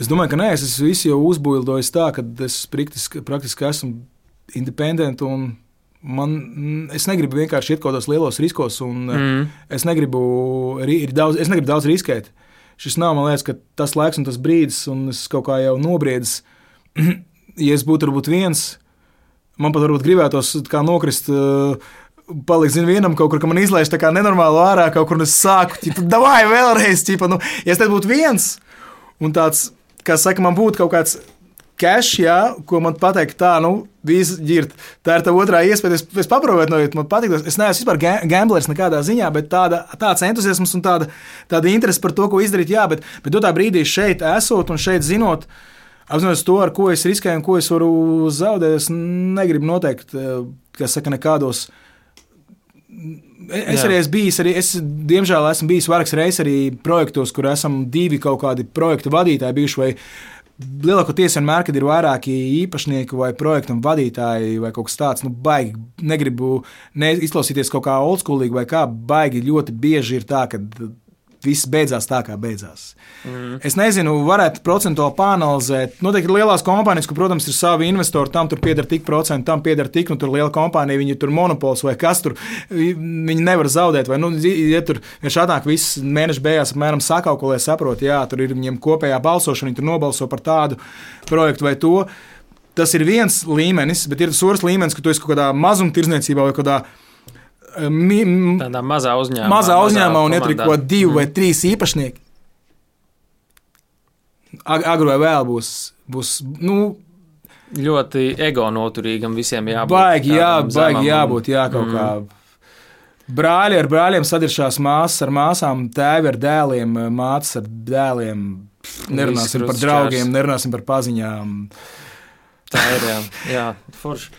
Es domāju, ka nē, es esmu jau uzbūvējis tā, ka es praktiski, praktiski esmu independents un man, es negribu vienkārši iet kaut kādos lielos riskos, un mm. es, negribu, daudz, es negribu daudz riskēt. Šis nav, man liekas, tas laiks un tas brīdis, un es kaut kā jau nobriedzu ja es būtu varbūt viens, man pat varbūt gribētos nokrist uh, palikt, zinu, vienam kaut kur, ka man izlaiž tā kā nenormāli ārā, kaut kur es sāku, ķipa, davai vēlreiz, ķipa, nu, ja es te būtu viens, un tāds, kā saka, man būtu kaut kāds cash, jā, ko man pateikt, tā, nu, visi ģirt. Tā ir tā otrā iespēja. Es, es paprotu, no man patīk. Es neesmu vispār gamblers nekādā ziņā, bet tāda, tāds entuziasms un tāda, tāda interese par to, ko izdarīt, jā, bet, bet dotā brīdī šeit esot un šeit zinot, apzinoties to, ar ko es riskēju un ko es varu zaudēt, es negribu noteikt, eh, kas saka, nekādos. Es Jā. arī esmu bijis, arī es, diemžēl, esmu bijis vairākas reizes arī projektos, kur esam divi kaut kādi projektu vadītāji bijuši vai Lielākoties vienmēr, kad ir vairāki īpašnieki vai projektu vadītāji vai kaut kas tāds, nu, baigi, negribu ne izklausīties kaut kā oldschoolīgi vai kā, baigi ļoti bieži ir tā, ka viss beidzās tā, kā beidzās. Mm. Es nezinu, varētu procentuāli pāranalizēt. Noteikti ir lielās kompānijas, kur, protams, ir savi investori, tam tur pieder tik procenti, tam pieder tik, nu tur liela kompānija, viņi tur monopols vai kas tur, viņi nevar zaudēt. Vai, nu, ja tur ir šādāk, viss mēneša beigās apmēram sakaukulē, saprot, jā, tur ir viņiem kopējā balsošana, viņi tur nobalso par tādu projektu vai to. Tas ir viens līmenis, bet ir otrs līmenis, ka tu esi kaut kādā mazumtirdzniecībā vai kādā Mi, Tādā mazā uzņēmumā. Mazā uzņēmumā un ietrīt kaut divi mm. vai trīs īpašnieki. Agri vai vēl būs. būs nu, ļoti ego noturīgam visiem jābūt. Baigi, jā, baigi jābūt, jā, kaut mm. kā. Brāļi ar brāļiem sadiršās māsas ar māsām, tēvi ar dēliem, mātes ar dēliem. Nerunāsim par draugiem, nerunāsim par paziņām. Tā ir, jā, jā forši.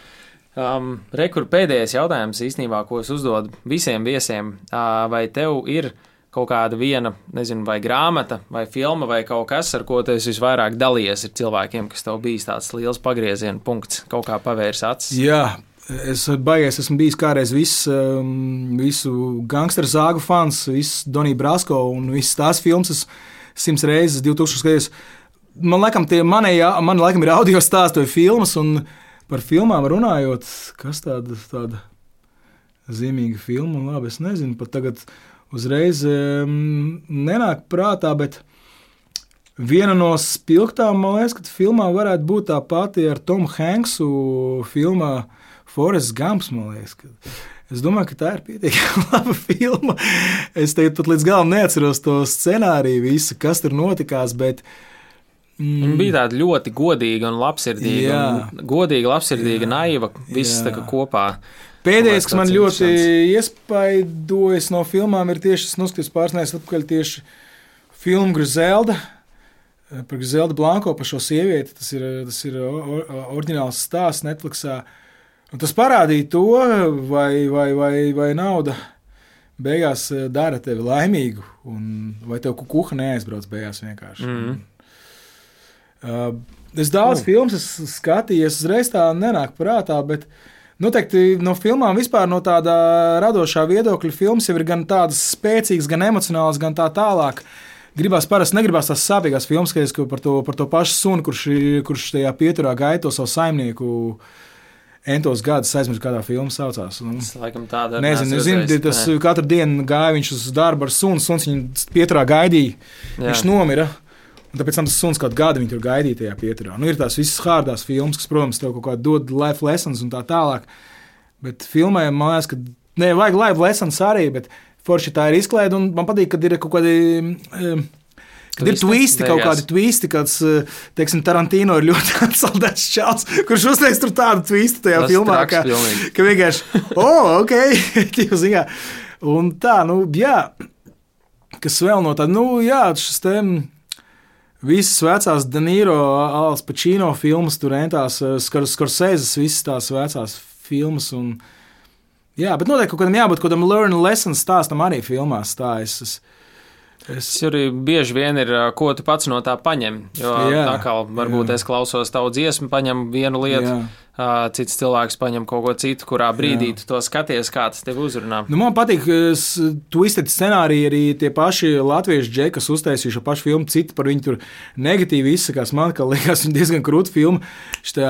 Um, Rekur pēdējais jautājums īstenībā, ko es uzdodu visiem viesiem. Uh, vai tev ir kaut kāda viena, nezinu, vai grāmata, vai filma, vai kaut kas, ar ko tu visvairāk dalījies ar cilvēkiem, kas tev bijis tāds liels pagrieziena punkts, kaut kā pavērs acis? Jā. Es baigies, esmu bijis kādreiz viss, um, visu gangsteru zāgu fans, visu Doniju Brasko un visas tās filmas simts reizes, 2000 gadus. Man liekas, tie manējā, man laikam ir audio stāstu vai filmas, un uh, Par filmām runājot, kas tāda, tāda zīmīga filma, un labi, es nezinu, pat tagad uzreiz um, nenāk prātā, bet viena no spilgtām, man liekas, ka filmā varētu būt tā pati ar Tomu Hanksu filmā Forest Gumps, man liekas. Es domāju, ka tā ir pietiekami laba filma. Es teiktu, pat līdz galam neatceros to scenāriju, visu, kas tur notikās. Bet Mm. Viņa bija tāda ļoti godīga un labsirdīga. Un godīga, labsirdīga, jā. naiva, viss tā kā kopā. Pēdējais, kas man ļoti iespaidojas no filmām, ir tieši tas, noskatījis pārsnēs atpakaļ tieši filmu Grizelda. Par Grizelda Blanko, par šo sievieti. Tas ir, tas ir oriģināls stāsts Netflixā. Un tas parādīja to, vai, vai, vai, vai nauda beigās dara tevi laimīgu, un vai tev kukuha neaizbrauc beigās vienkārši. Mm -hmm. Uh, es daudz mm. filmas skatījos, uzreiz tā nenāk prātā, bet noteikti no filmām vispār no tāda radošā viedokļa filmas jau ir gan tādas spēcīgas, gan emocionālas, gan tā tālāk. Gribās parasti negribās tās sāpīgās filmas, kas par to, par to pašu sunu, kurš, kurš tajā pieturā gaida to savu saimnieku. Entos gadus aizmirsu, kādā filmā saucās. Nu, tas laikam tāda nezinu, nezinu, tas ne. katru dienu gāja viņš uz darbu ar sunu, suns viņu pieturā gaidīja. Jā. Viņš nomira. Un tāpēc tam tas suns kaut kādu gadu gaidīja tajā pieturā. Nu, ir tās visas hārdās filmas, kas, protams, tev kaut kādā dod life lessons un tā tālāk. Bet filmai man liekas, ka ne, vajag life lessons arī, bet forši tā ir izklaide. Un man patīk, kad ir kaut kādi. Um, Kad ir twisti, kaut kādi twisti, kāds, eh, teiksim, Tarantino ir ļoti atsaldēts čels, kurš uzliek tur tādu twistu tajā Tas filmā, ka, ka vienkārši, oh, ok, tīvziņā. Un tā, nu, jā, kas vēl no tā, nu, jā, šis tēmas Visas vecās Danīro, Alas Pačīno filmas, tur entās, eh, Skorsēzes, visas tās vecās filmas. Un, jā, bet noteikti kaut kādam jābūt kaut kādam learn lesson stāstam arī filmās. Tā es, es, Es... Arī bieži vien ir, ko tu pats no tā paņem. Jo jā, tā kā varbūt jā. es klausos tavu dziesmu, paņem vienu lietu, jā cits cilvēks paņem kaut ko citu, kurā brīdī Jā. tu to skaties, kā tas tev uzrunā. Nu, man patīk, ka twistedi scenāriji arī tie paši latviešu džeki, kas uztaisīja šo pašu filmu, citi par viņu tur negatīvi izsakās. Man liekas, viņa diezgan krūta filma, šī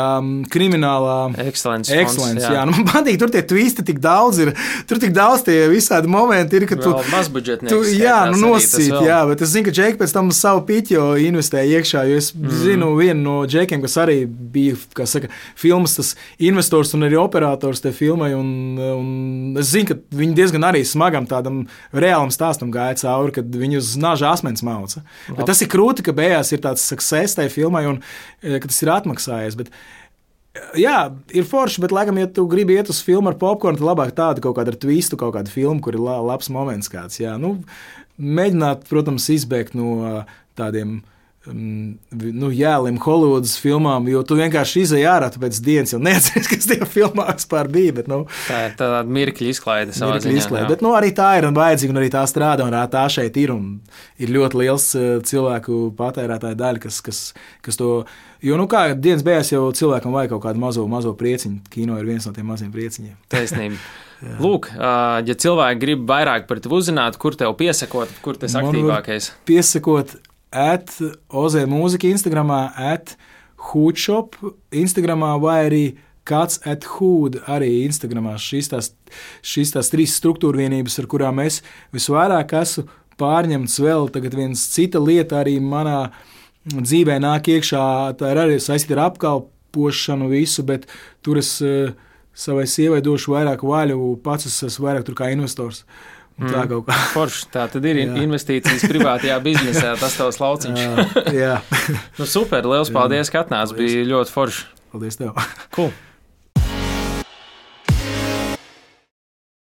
kriminālā ekscelence. Jā, jā. Nu, man patīk, tur tie twisti tik daudz ir, tur tik daudz tie visādi momenti ir, ka tu. Tu, jā, nu nosīt, jā, bet es zinu, ka džeki pēc tam savu piķo investēja iekšā, jo es mm. zinu vienu no džekiem, kas arī bija, kā saka, filmas tas investors un arī operators te filmai. Un, un es zinu, ka viņi diezgan arī smagam tādam reālam stāstam gāja cauri, kad viņi uz naža asmens mauca. Bet tas ir krūti, ka beigās ir tāds success tajā filmai un ka tas ir atmaksājies. Bet, Jā, ir forši, bet, laikam, ja tu gribi iet uz filmu ar popkornu, tad labāk tādu kaut kādu twistu, kaut kādu filmu, kur ir labs moments kāds. Jā, nu, mēģināt, protams, izbēgt no tādiem um, nu, jēliem Holivudas filmām, jo tu vienkārši izēji ārā pēc dienas, jau neatceries, kas tajā filmā vispār bija. Bet, nu, tā ir tāda mirkļa izklaide. Mirkļa izklaide. Bet, nu, arī tā ir un vajadzīga, un arī tā strādā, un tā šeit ir. Ir ļoti liels uh, cilvēku patērētāju daļa, kas, kas, kas to. Jo, nu, kā dienas beigās jau cilvēkam vajag kaut kādu mazo, mazo prieciņu. Kino ir viens no tiem maziem prieciņiem. Taisnība. Lūk, ja cilvēki grib vairāk par tevi uzzināt, kur tev piesakot, kur tas aktīvākais? Piesakot at Ozē mūzika Instagramā, at Hoodshop Instagramā vai arī kāds at Hood arī Instagramā. Šīs tās, šīs tās trīs struktūra vienības, ar kurām es visvairāk esmu pārņemts vēl tagad viens cita lieta arī manā dzīvē nāk iekšā, tā ir arī saistīta ar apkalpošanu visu, bet tur es uh, savai sievai došu vairāk vaļu, pats es esmu vairāk tur kā investors. Mm. Tā kaut kā. Forši, tā tad ir jā. investīcijas privātajā biznesā, tas tavs lauciņš. jā, jā. nu, super, liels paldies, ka atnāc, bija ļoti forši. Paldies tev. Cool.